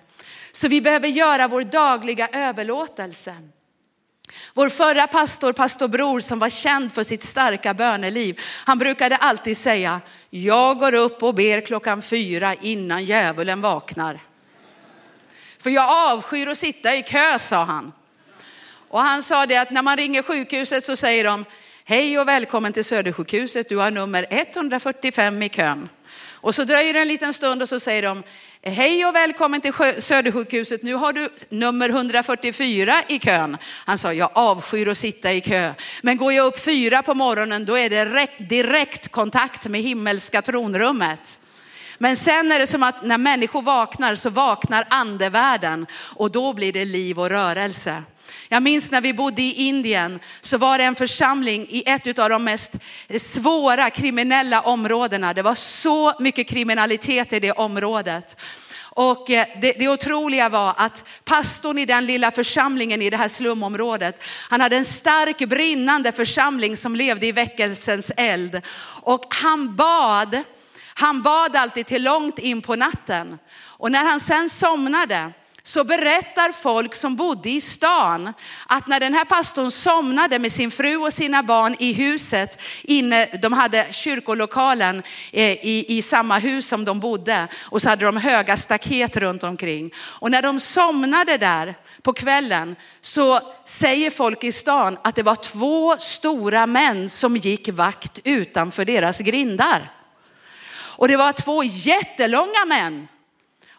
Så vi behöver göra vår dagliga överlåtelse. Vår förra pastor, pastor Bror, som var känd för sitt starka böneliv, han brukade alltid säga, jag går upp och ber klockan fyra innan djävulen vaknar. För jag avskyr att sitta i kö, sa han. Och han sa det att när man ringer sjukhuset så säger de, hej och välkommen till Södersjukhuset, du har nummer 145 i kön. Och så dröjer det en liten stund och så säger de, hej och välkommen till Södersjukhuset, nu har du nummer 144 i kön. Han sa, jag avskyr att sitta i kö. Men går jag upp fyra på morgonen då är det direkt, direkt kontakt med himmelska tronrummet. Men sen är det som att när människor vaknar så vaknar andevärlden och då blir det liv och rörelse. Jag minns när vi bodde i Indien så var det en församling i ett av de mest svåra kriminella områdena. Det var så mycket kriminalitet i det området. Och eh, det, det otroliga var att pastorn i den lilla församlingen i det här slumområdet, han hade en stark brinnande församling som levde i väckelsens eld. Och han bad, han bad alltid till långt in på natten. Och när han sen somnade så berättar folk som bodde i stan att när den här pastorn somnade med sin fru och sina barn i huset, inne, de hade kyrkolokalen eh, i, i samma hus som de bodde och så hade de höga staket runt omkring. Och när de somnade där på kvällen så säger folk i stan att det var två stora män som gick vakt utanför deras grindar. Och det var två jättelånga män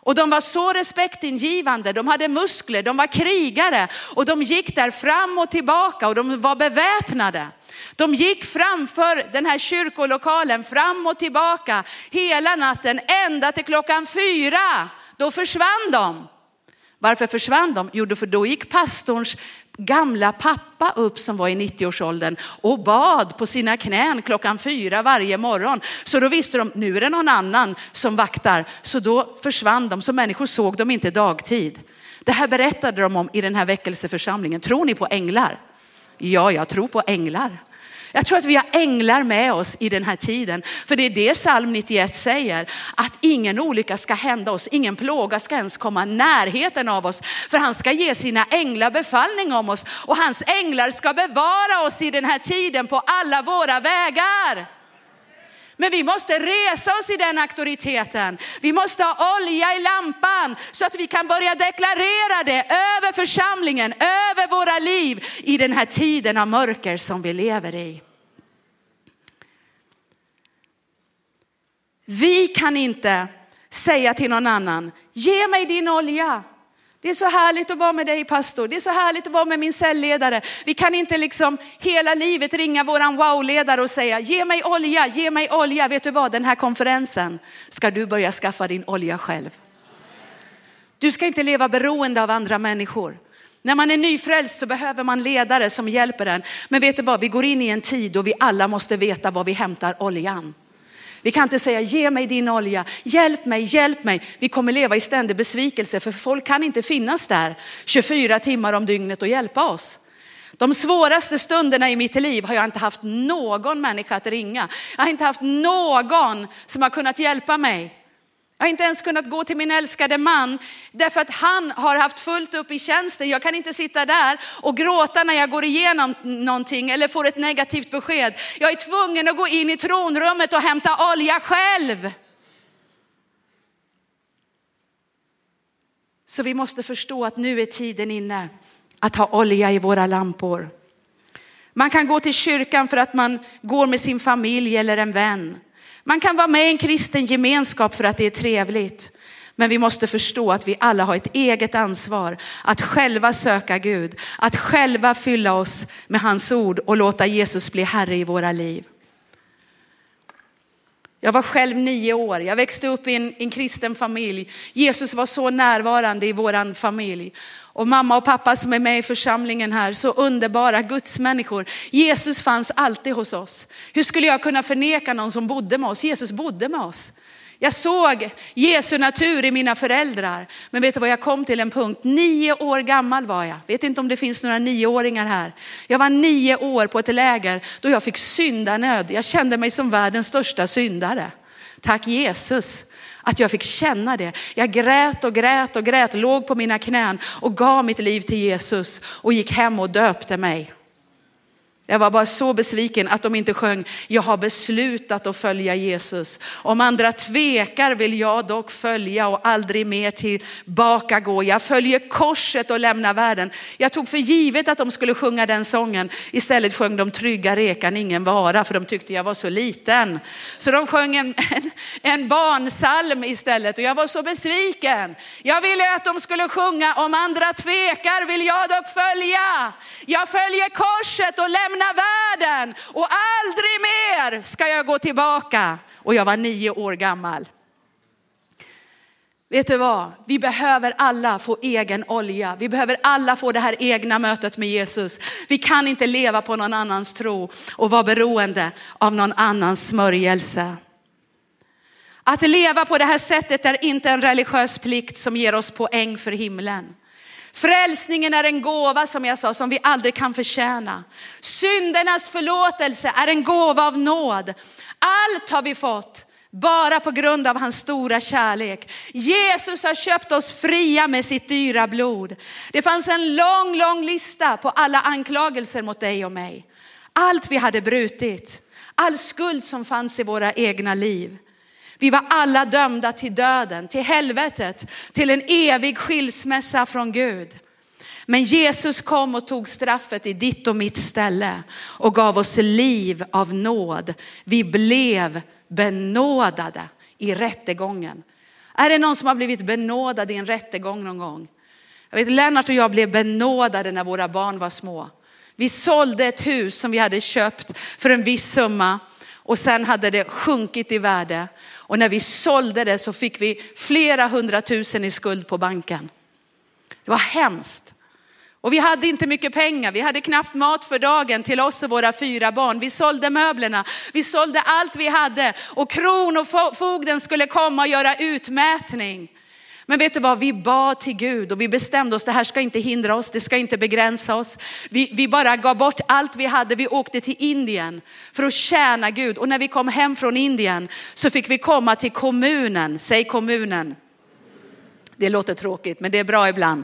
och de var så respektingivande, de hade muskler, de var krigare och de gick där fram och tillbaka och de var beväpnade. De gick framför den här kyrkolokalen fram och tillbaka hela natten ända till klockan fyra. Då försvann de. Varför försvann de? Jo, för då gick pastorns gamla pappa upp som var i 90-årsåldern och bad på sina knän klockan fyra varje morgon. Så då visste de, nu är det någon annan som vaktar. Så då försvann de, så människor såg dem inte dagtid. Det här berättade de om i den här väckelseförsamlingen. Tror ni på änglar? Ja, jag tror på änglar. Jag tror att vi har änglar med oss i den här tiden. För det är det psalm 91 säger, att ingen olycka ska hända oss, ingen plåga ska ens komma närheten av oss. För han ska ge sina änglar befallning om oss och hans änglar ska bevara oss i den här tiden på alla våra vägar. Men vi måste resa oss i den auktoriteten. Vi måste ha olja i lampan så att vi kan börja deklarera det över församlingen, över våra liv i den här tiden av mörker som vi lever i. Vi kan inte säga till någon annan, ge mig din olja. Det är så härligt att vara med dig pastor. Det är så härligt att vara med min cellledare. Vi kan inte liksom hela livet ringa våran wow-ledare och säga ge mig olja, ge mig olja. Vet du vad, den här konferensen ska du börja skaffa din olja själv. Du ska inte leva beroende av andra människor. När man är nyfrälst så behöver man ledare som hjälper en. Men vet du vad, vi går in i en tid då vi alla måste veta var vi hämtar oljan. Vi kan inte säga ge mig din olja, hjälp mig, hjälp mig. Vi kommer leva i ständig besvikelse för folk kan inte finnas där 24 timmar om dygnet och hjälpa oss. De svåraste stunderna i mitt liv har jag inte haft någon människa att ringa. Jag har inte haft någon som har kunnat hjälpa mig. Jag har inte ens kunnat gå till min älskade man därför att han har haft fullt upp i tjänsten. Jag kan inte sitta där och gråta när jag går igenom någonting eller får ett negativt besked. Jag är tvungen att gå in i tronrummet och hämta olja själv. Så vi måste förstå att nu är tiden inne att ha olja i våra lampor. Man kan gå till kyrkan för att man går med sin familj eller en vän. Man kan vara med i en kristen gemenskap för att det är trevligt. Men vi måste förstå att vi alla har ett eget ansvar att själva söka Gud, att själva fylla oss med hans ord och låta Jesus bli Herre i våra liv. Jag var själv nio år. Jag växte upp i en, en kristen familj. Jesus var så närvarande i vår familj. Och mamma och pappa som är med i församlingen här, så underbara gudsmänniskor. Jesus fanns alltid hos oss. Hur skulle jag kunna förneka någon som bodde med oss? Jesus bodde med oss. Jag såg Jesu natur i mina föräldrar. Men vet du vad, jag kom till en punkt, nio år gammal var jag. Vet inte om det finns några nioåringar här. Jag var nio år på ett läger då jag fick syndanöd. Jag kände mig som världens största syndare. Tack Jesus att jag fick känna det. Jag grät och grät och grät, låg på mina knän och gav mitt liv till Jesus och gick hem och döpte mig. Jag var bara så besviken att de inte sjöng, jag har beslutat att följa Jesus. Om andra tvekar vill jag dock följa och aldrig mer tillbaka gå. Jag följer korset och lämnar världen. Jag tog för givet att de skulle sjunga den sången. Istället sjöng de trygga rekan ingen vara för de tyckte jag var så liten. Så de sjöng en, en, en barnsalm istället och jag var så besviken. Jag ville att de skulle sjunga, om andra tvekar vill jag dock följa. Jag följer korset och lämnar lämna världen och aldrig mer ska jag gå tillbaka. Och jag var nio år gammal. Vet du vad? Vi behöver alla få egen olja. Vi behöver alla få det här egna mötet med Jesus. Vi kan inte leva på någon annans tro och vara beroende av någon annans smörjelse. Att leva på det här sättet är inte en religiös plikt som ger oss poäng för himlen. Frälsningen är en gåva som jag sa som vi aldrig kan förtjäna. Syndernas förlåtelse är en gåva av nåd. Allt har vi fått bara på grund av hans stora kärlek. Jesus har köpt oss fria med sitt dyra blod. Det fanns en lång, lång lista på alla anklagelser mot dig och mig. Allt vi hade brutit, all skuld som fanns i våra egna liv. Vi var alla dömda till döden, till helvetet, till en evig skilsmässa från Gud. Men Jesus kom och tog straffet i ditt och mitt ställe och gav oss liv av nåd. Vi blev benådade i rättegången. Är det någon som har blivit benådad i en rättegång någon gång? Jag vet, Lennart och jag blev benådade när våra barn var små. Vi sålde ett hus som vi hade köpt för en viss summa och sen hade det sjunkit i värde. Och när vi sålde det så fick vi flera hundratusen i skuld på banken. Det var hemskt. Och vi hade inte mycket pengar, vi hade knappt mat för dagen till oss och våra fyra barn. Vi sålde möblerna, vi sålde allt vi hade och kronofogden skulle komma och göra utmätning. Men vet du vad, vi bad till Gud och vi bestämde oss, det här ska inte hindra oss, det ska inte begränsa oss. Vi, vi bara gav bort allt vi hade, vi åkte till Indien för att tjäna Gud. Och när vi kom hem från Indien så fick vi komma till kommunen, säg kommunen. Det låter tråkigt men det är bra ibland.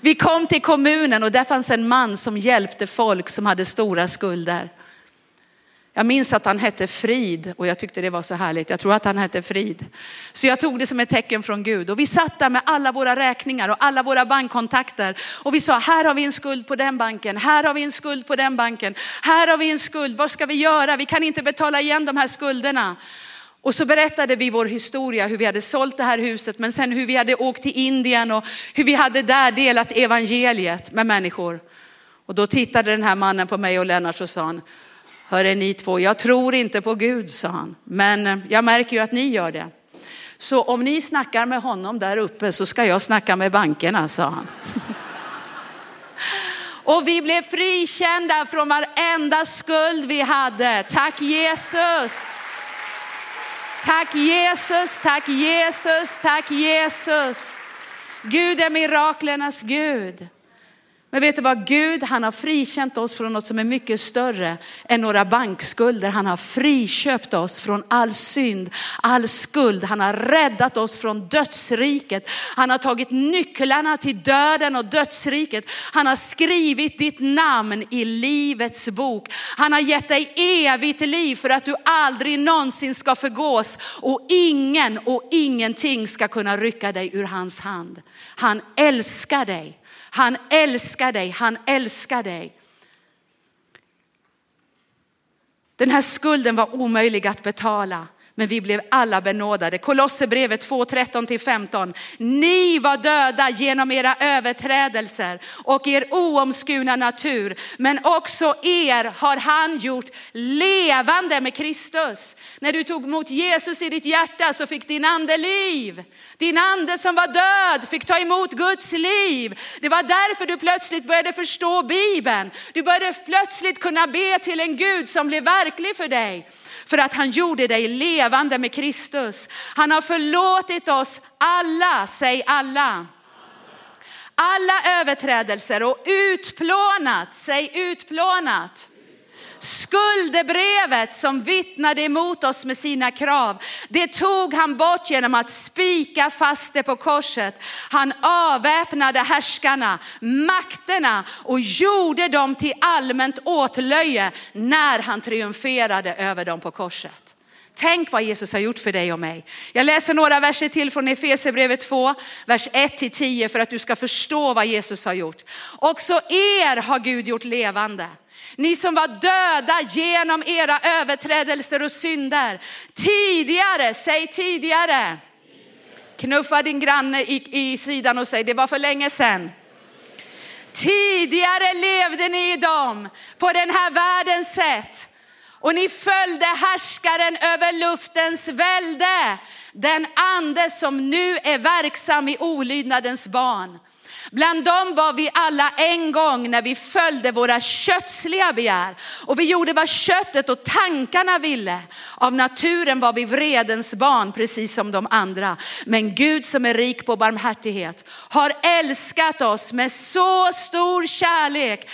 Vi kom till kommunen och där fanns en man som hjälpte folk som hade stora skulder. Jag minns att han hette Frid och jag tyckte det var så härligt. Jag tror att han hette Frid. Så jag tog det som ett tecken från Gud och vi satt där med alla våra räkningar och alla våra bankkontakter och vi sa här har vi en skuld på den banken, här har vi en skuld på den banken, här har vi en skuld, vad ska vi göra? Vi kan inte betala igen de här skulderna. Och så berättade vi vår historia, hur vi hade sålt det här huset, men sen hur vi hade åkt till Indien och hur vi hade där delat evangeliet med människor. Och då tittade den här mannen på mig och Lennart och sa, han, Hörre ni två, jag tror inte på Gud, sa han. Men eh, jag märker ju att ni gör det. Så om ni snackar med honom där uppe så ska jag snacka med bankerna, sa han. [laughs] Och vi blev frikända från varenda skuld vi hade. Tack Jesus. Tack Jesus, tack Jesus, tack Jesus. Gud är miraklernas Gud. Men vet du vad? Gud han har frikänt oss från något som är mycket större än några bankskulder. Han har friköpt oss från all synd, all skuld. Han har räddat oss från dödsriket. Han har tagit nycklarna till döden och dödsriket. Han har skrivit ditt namn i livets bok. Han har gett dig evigt liv för att du aldrig någonsin ska förgås och ingen och ingenting ska kunna rycka dig ur hans hand. Han älskar dig. Han älskar dig, han älskar dig. Den här skulden var omöjlig att betala. Men vi blev alla benådade. Kolosserbrevet 2, 13-15. Ni var döda genom era överträdelser och er oomskurna natur. Men också er har han gjort levande med Kristus. När du tog emot Jesus i ditt hjärta så fick din ande liv. Din ande som var död fick ta emot Guds liv. Det var därför du plötsligt började förstå Bibeln. Du började plötsligt kunna be till en Gud som blev verklig för dig för att han gjorde dig levande med Kristus. Han har förlåtit oss alla, säg alla. Alla överträdelser och utplånat, säg utplånat Skuldebrevet som vittnade emot oss med sina krav, det tog han bort genom att spika fast det på korset. Han avväpnade härskarna, makterna och gjorde dem till allmänt åtlöje när han triumferade över dem på korset. Tänk vad Jesus har gjort för dig och mig. Jag läser några verser till från Efesierbrevet 2, vers 1-10 för att du ska förstå vad Jesus har gjort. Också er har Gud gjort levande ni som var döda genom era överträdelser och synder. Tidigare, säg tidigare. Knuffa din granne i, i sidan och säg det var för länge sedan. Tidigare levde ni i dem på den här världens sätt och ni följde härskaren över luftens välde, den ande som nu är verksam i olydnadens barn. Bland dem var vi alla en gång när vi följde våra kötsliga begär och vi gjorde vad köttet och tankarna ville. Av naturen var vi vredens barn precis som de andra. Men Gud som är rik på barmhärtighet har älskat oss med så stor kärlek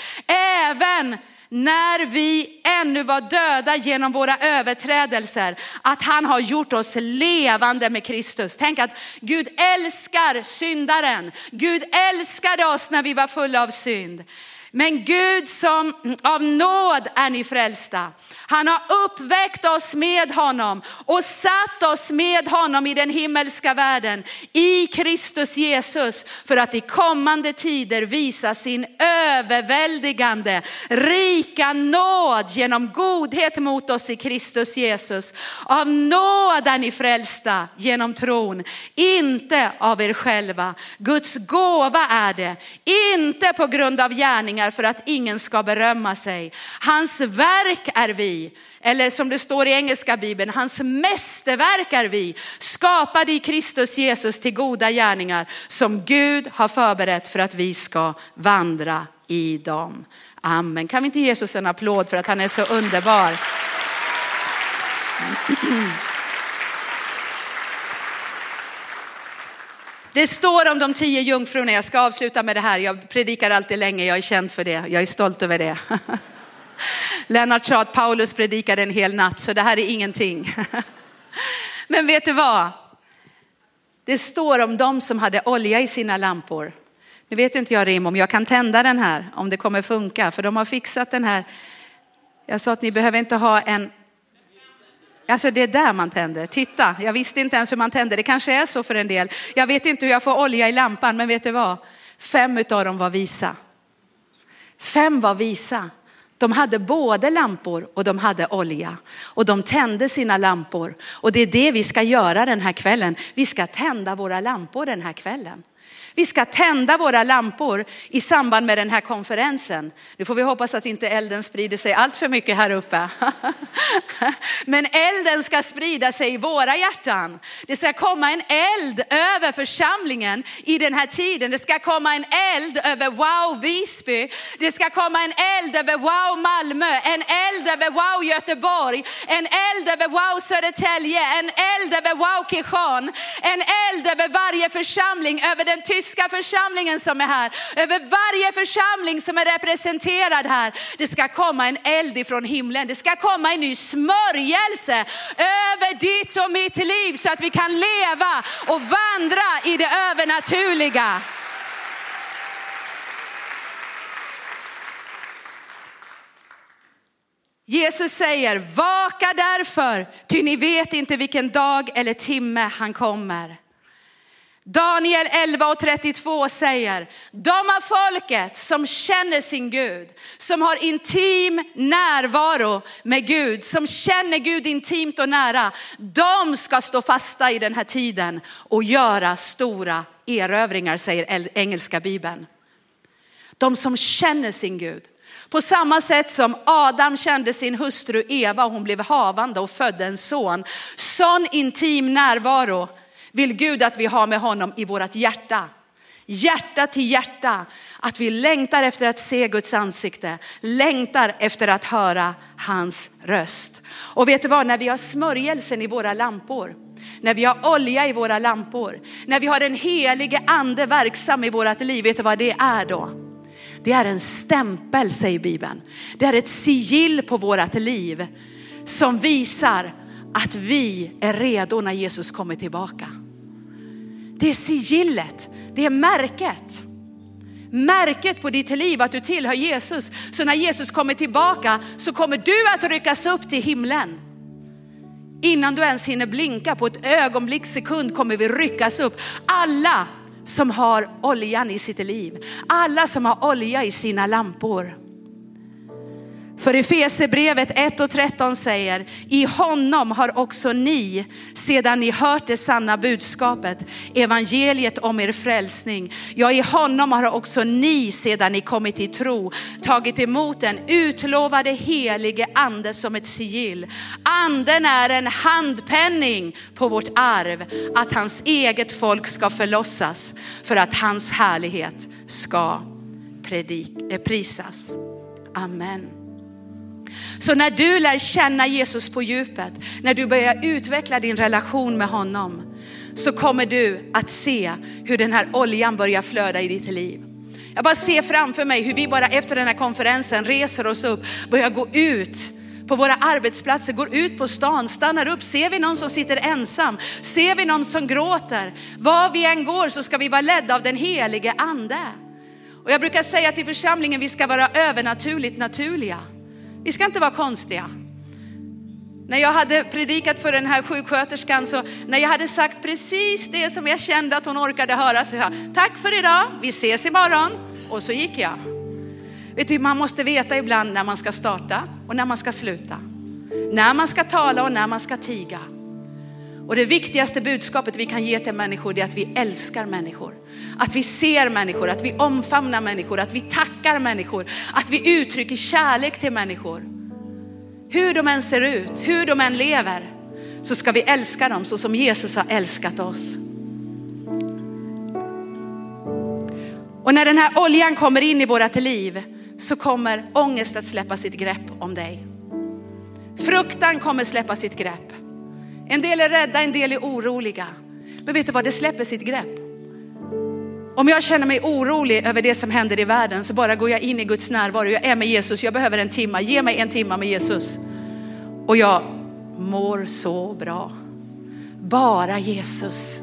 även när vi ännu var döda genom våra överträdelser, att han har gjort oss levande med Kristus. Tänk att Gud älskar syndaren. Gud älskade oss när vi var fulla av synd. Men Gud som av nåd är ni frälsta. Han har uppväckt oss med honom och satt oss med honom i den himmelska världen i Kristus Jesus för att i kommande tider visa sin överväldigande rika nåd genom godhet mot oss i Kristus Jesus. Av nåd är ni frälsta genom tron, inte av er själva. Guds gåva är det, inte på grund av gärningar gärningar för att ingen ska berömma sig. Hans verk är vi, eller som det står i engelska bibeln, hans mästerverk är vi, skapade i Kristus Jesus till goda gärningar som Gud har förberett för att vi ska vandra i dem. Amen. Kan vi inte ge Jesus en applåd för att han är så underbar? [clears throat] Det står om de tio jungfrurna, jag ska avsluta med det här, jag predikar alltid länge, jag är känd för det, jag är stolt över det. [laughs] Lennart sa att Paulus predikade en hel natt, så det här är ingenting. [laughs] Men vet du vad? Det står om de som hade olja i sina lampor. Nu vet inte jag Rim om jag kan tända den här, om det kommer funka, för de har fixat den här. Jag sa att ni behöver inte ha en Alltså det är där man tänder. Titta, jag visste inte ens hur man tänder. Det kanske är så för en del. Jag vet inte hur jag får olja i lampan, men vet du vad? Fem av dem var visa. Fem var visa. De hade både lampor och de hade olja och de tände sina lampor. Och det är det vi ska göra den här kvällen. Vi ska tända våra lampor den här kvällen. Vi ska tända våra lampor i samband med den här konferensen. Nu får vi hoppas att inte elden sprider sig allt för mycket här uppe. [laughs] Men elden ska sprida sig i våra hjärtan. Det ska komma en eld över församlingen i den här tiden. Det ska komma en eld över Wow Visby. Det ska komma en eld över Wow Malmö, en eld över Wow Göteborg, en eld över Wow Södertälje, en eld över Wow Kishan. en eld över varje församling, över den tyska tyska församlingen som är här, över varje församling som är representerad här. Det ska komma en eld ifrån himlen. Det ska komma en ny smörjelse över ditt och mitt liv så att vi kan leva och vandra i det övernaturliga. Jesus säger, vaka därför, ty ni vet inte vilken dag eller timme han kommer. Daniel 11 och 32 säger, de av folket som känner sin Gud, som har intim närvaro med Gud, som känner Gud intimt och nära, de ska stå fasta i den här tiden och göra stora erövringar, säger engelska bibeln. De som känner sin Gud. På samma sätt som Adam kände sin hustru Eva och hon blev havande och födde en son. Sån intim närvaro vill Gud att vi har med honom i vårt hjärta. Hjärta till hjärta, att vi längtar efter att se Guds ansikte, längtar efter att höra hans röst. Och vet du vad, när vi har smörjelsen i våra lampor, när vi har olja i våra lampor, när vi har den helige ande verksam i vårt liv, vet du vad det är då? Det är en stämpel säger Bibeln. Det är ett sigill på vårat liv som visar att vi är redo när Jesus kommer tillbaka. Det är sigillet, det är märket. Märket på ditt liv att du tillhör Jesus. Så när Jesus kommer tillbaka så kommer du att ryckas upp till himlen. Innan du ens hinner blinka på ett ögonblick sekund kommer vi ryckas upp. Alla som har oljan i sitt liv. Alla som har olja i sina lampor. För Efesebrevet 1 och 13 säger, i honom har också ni, sedan ni hört det sanna budskapet, evangeliet om er frälsning. Ja, i honom har också ni, sedan ni kommit till tro, tagit emot den utlovade helige ande som ett sigill. Anden är en handpenning på vårt arv, att hans eget folk ska förlossas, för att hans härlighet ska predik, eh, prisas. Amen. Så när du lär känna Jesus på djupet, när du börjar utveckla din relation med honom, så kommer du att se hur den här oljan börjar flöda i ditt liv. Jag bara ser framför mig hur vi bara efter den här konferensen reser oss upp, börjar gå ut på våra arbetsplatser, går ut på stan, stannar upp. Ser vi någon som sitter ensam? Ser vi någon som gråter? Var vi än går så ska vi vara ledda av den helige ande. Och jag brukar säga till församlingen, vi ska vara övernaturligt naturliga. Vi ska inte vara konstiga. När jag hade predikat för den här sjuksköterskan, så när jag hade sagt precis det som jag kände att hon orkade höra, så jag tack för idag, vi ses imorgon. Och så gick jag. Vet du, man måste veta ibland när man ska starta och när man ska sluta. När man ska tala och när man ska tiga. Och det viktigaste budskapet vi kan ge till människor är att vi älskar människor. Att vi ser människor, att vi omfamnar människor, att vi tackar människor, att vi uttrycker kärlek till människor. Hur de än ser ut, hur de än lever, så ska vi älska dem så som Jesus har älskat oss. Och när den här oljan kommer in i vårat liv så kommer ångest att släppa sitt grepp om dig. Fruktan kommer släppa sitt grepp. En del är rädda, en del är oroliga. Men vet du vad, det släpper sitt grepp. Om jag känner mig orolig över det som händer i världen så bara går jag in i Guds närvaro. Jag är med Jesus, jag behöver en timma. Ge mig en timma med Jesus. Och jag mår så bra. Bara Jesus.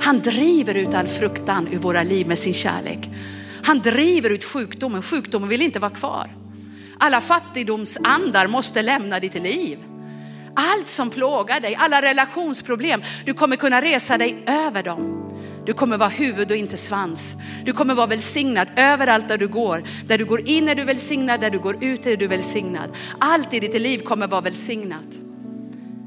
Han driver ut all fruktan ur våra liv med sin kärlek. Han driver ut sjukdomen. Sjukdomen vill inte vara kvar. Alla fattigdomsandar måste lämna ditt liv. Allt som plågar dig, alla relationsproblem, du kommer kunna resa dig över dem. Du kommer vara huvud och inte svans. Du kommer vara välsignad överallt där du går. Där du går in är du välsignad, där du går ut är du välsignad. Allt i ditt liv kommer vara välsignat.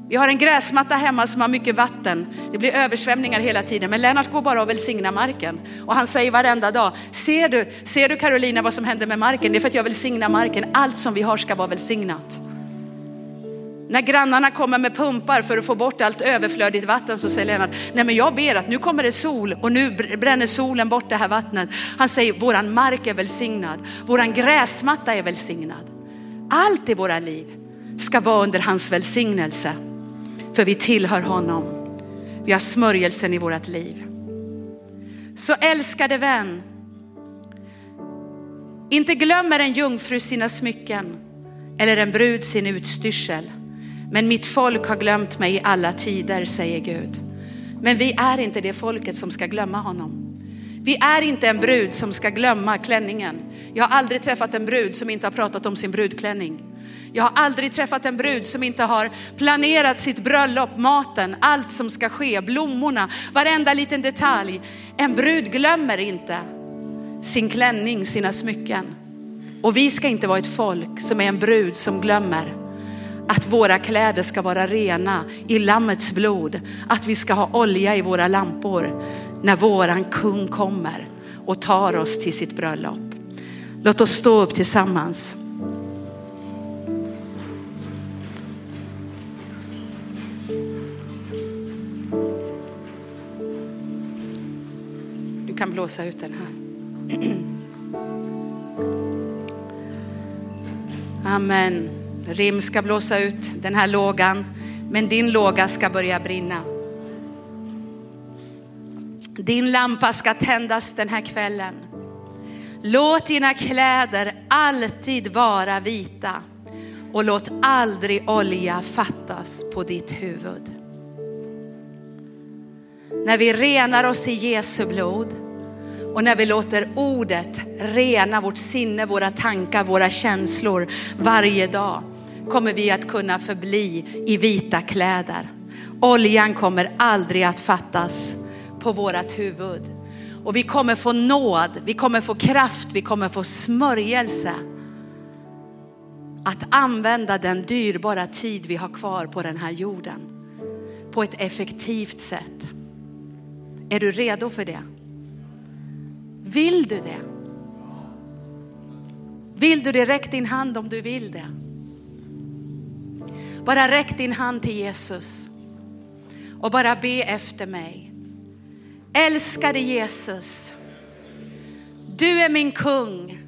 Vi har en gräsmatta hemma som har mycket vatten. Det blir översvämningar hela tiden. Men Lennart går bara och välsignar marken. Och han säger varenda dag, ser du, ser du Carolina vad som händer med marken? Det är för att jag välsignar marken. Allt som vi har ska vara välsignat. När grannarna kommer med pumpar för att få bort allt överflödigt vatten så säger Lennart, nej men jag ber att nu kommer det sol och nu bränner solen bort det här vattnet. Han säger, våran mark är välsignad, våran gräsmatta är välsignad. Allt i våra liv ska vara under hans välsignelse. För vi tillhör honom. Vi har smörjelsen i vårat liv. Så älskade vän, inte glömmer en jungfru sina smycken eller en brud sin utstyrsel. Men mitt folk har glömt mig i alla tider, säger Gud. Men vi är inte det folket som ska glömma honom. Vi är inte en brud som ska glömma klänningen. Jag har aldrig träffat en brud som inte har pratat om sin brudklänning. Jag har aldrig träffat en brud som inte har planerat sitt bröllop, maten, allt som ska ske, blommorna, varenda liten detalj. En brud glömmer inte sin klänning, sina smycken. Och vi ska inte vara ett folk som är en brud som glömmer att våra kläder ska vara rena i Lammets blod, att vi ska ha olja i våra lampor när våran kung kommer och tar oss till sitt bröllop. Låt oss stå upp tillsammans. Du kan blåsa ut den här. [clears throat] Amen. Rim ska blåsa ut den här lågan, men din låga ska börja brinna. Din lampa ska tändas den här kvällen. Låt dina kläder alltid vara vita och låt aldrig olja fattas på ditt huvud. När vi renar oss i Jesu blod och när vi låter ordet rena vårt sinne, våra tankar, våra känslor varje dag kommer vi att kunna förbli i vita kläder. Oljan kommer aldrig att fattas på vårat huvud. Och vi kommer få nåd, vi kommer få kraft, vi kommer få smörjelse. Att använda den dyrbara tid vi har kvar på den här jorden på ett effektivt sätt. Är du redo för det? Vill du det? Vill du det? Räck din hand om du vill det. Bara räck din hand till Jesus och bara be efter mig. Älskade Jesus, du är min kung.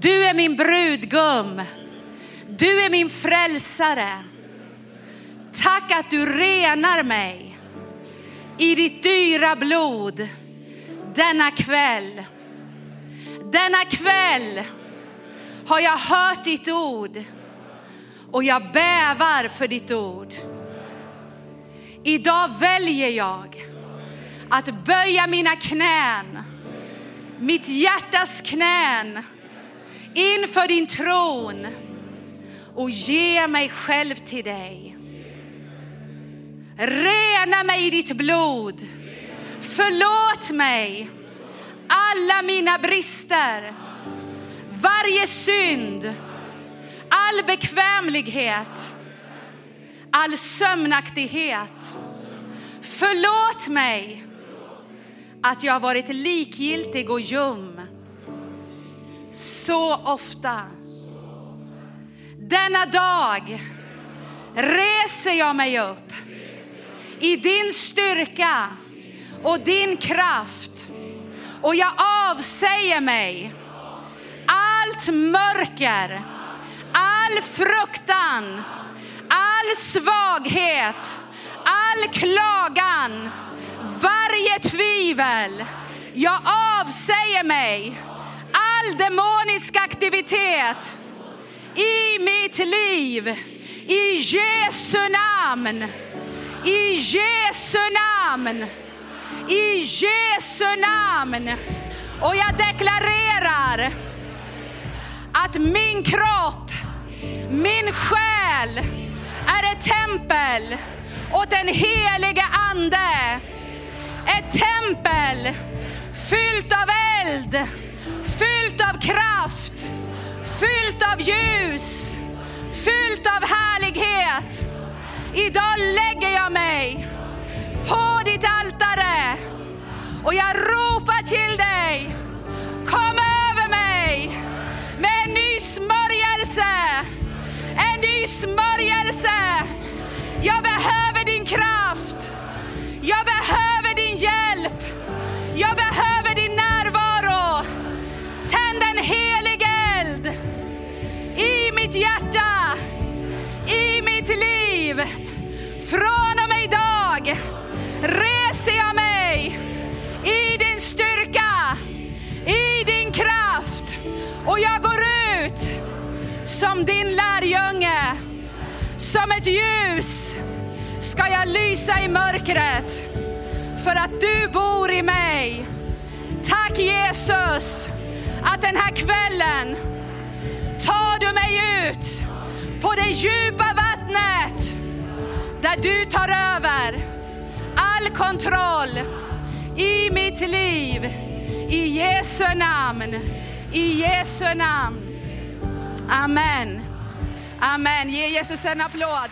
Du är min brudgum. Du är min frälsare. Tack att du renar mig i ditt dyra blod denna kväll. Denna kväll har jag hört ditt ord och jag bävar för ditt ord. Idag väljer jag att böja mina knän, mitt hjärtas knän inför din tron och ge mig själv till dig. Rena mig i ditt blod. Förlåt mig alla mina brister, varje synd, all bekvämlighet, all sömnaktighet. Förlåt mig att jag har varit likgiltig och ljum så ofta. Denna dag reser jag mig upp i din styrka och din kraft och jag avsäger mig allt mörker, all fruktan, all svaghet, all klagan, varje tvivel. Jag avsäger mig all demonisk aktivitet i mitt liv. I Jesu namn. I Jesu namn. I Jesu namn. Och jag deklarerar att min kropp, min själ är ett tempel åt den helige ande. Ett tempel fyllt av eld, fyllt av kraft, fyllt av ljus, fyllt av härlighet. Idag lägger jag mig på ditt altare och jag ropar till dig. Kom över mig med en ny smörjelse. En ny smörjelse. Jag behöver din kraft. Jag behöver din hjälp. Jag behöver din närvaro. Tänd en helig eld i mitt hjärta, i mitt liv. Från och med idag reser jag mig i din styrka, i din kraft. Och jag går som din lärjunge. Som ett ljus ska jag lysa i mörkret för att du bor i mig. Tack Jesus att den här kvällen tar du mig ut på det djupa vattnet där du tar över all kontroll i mitt liv. I Jesu namn. I Jesu namn. Amen. Amen. Ge Jesus en applåd.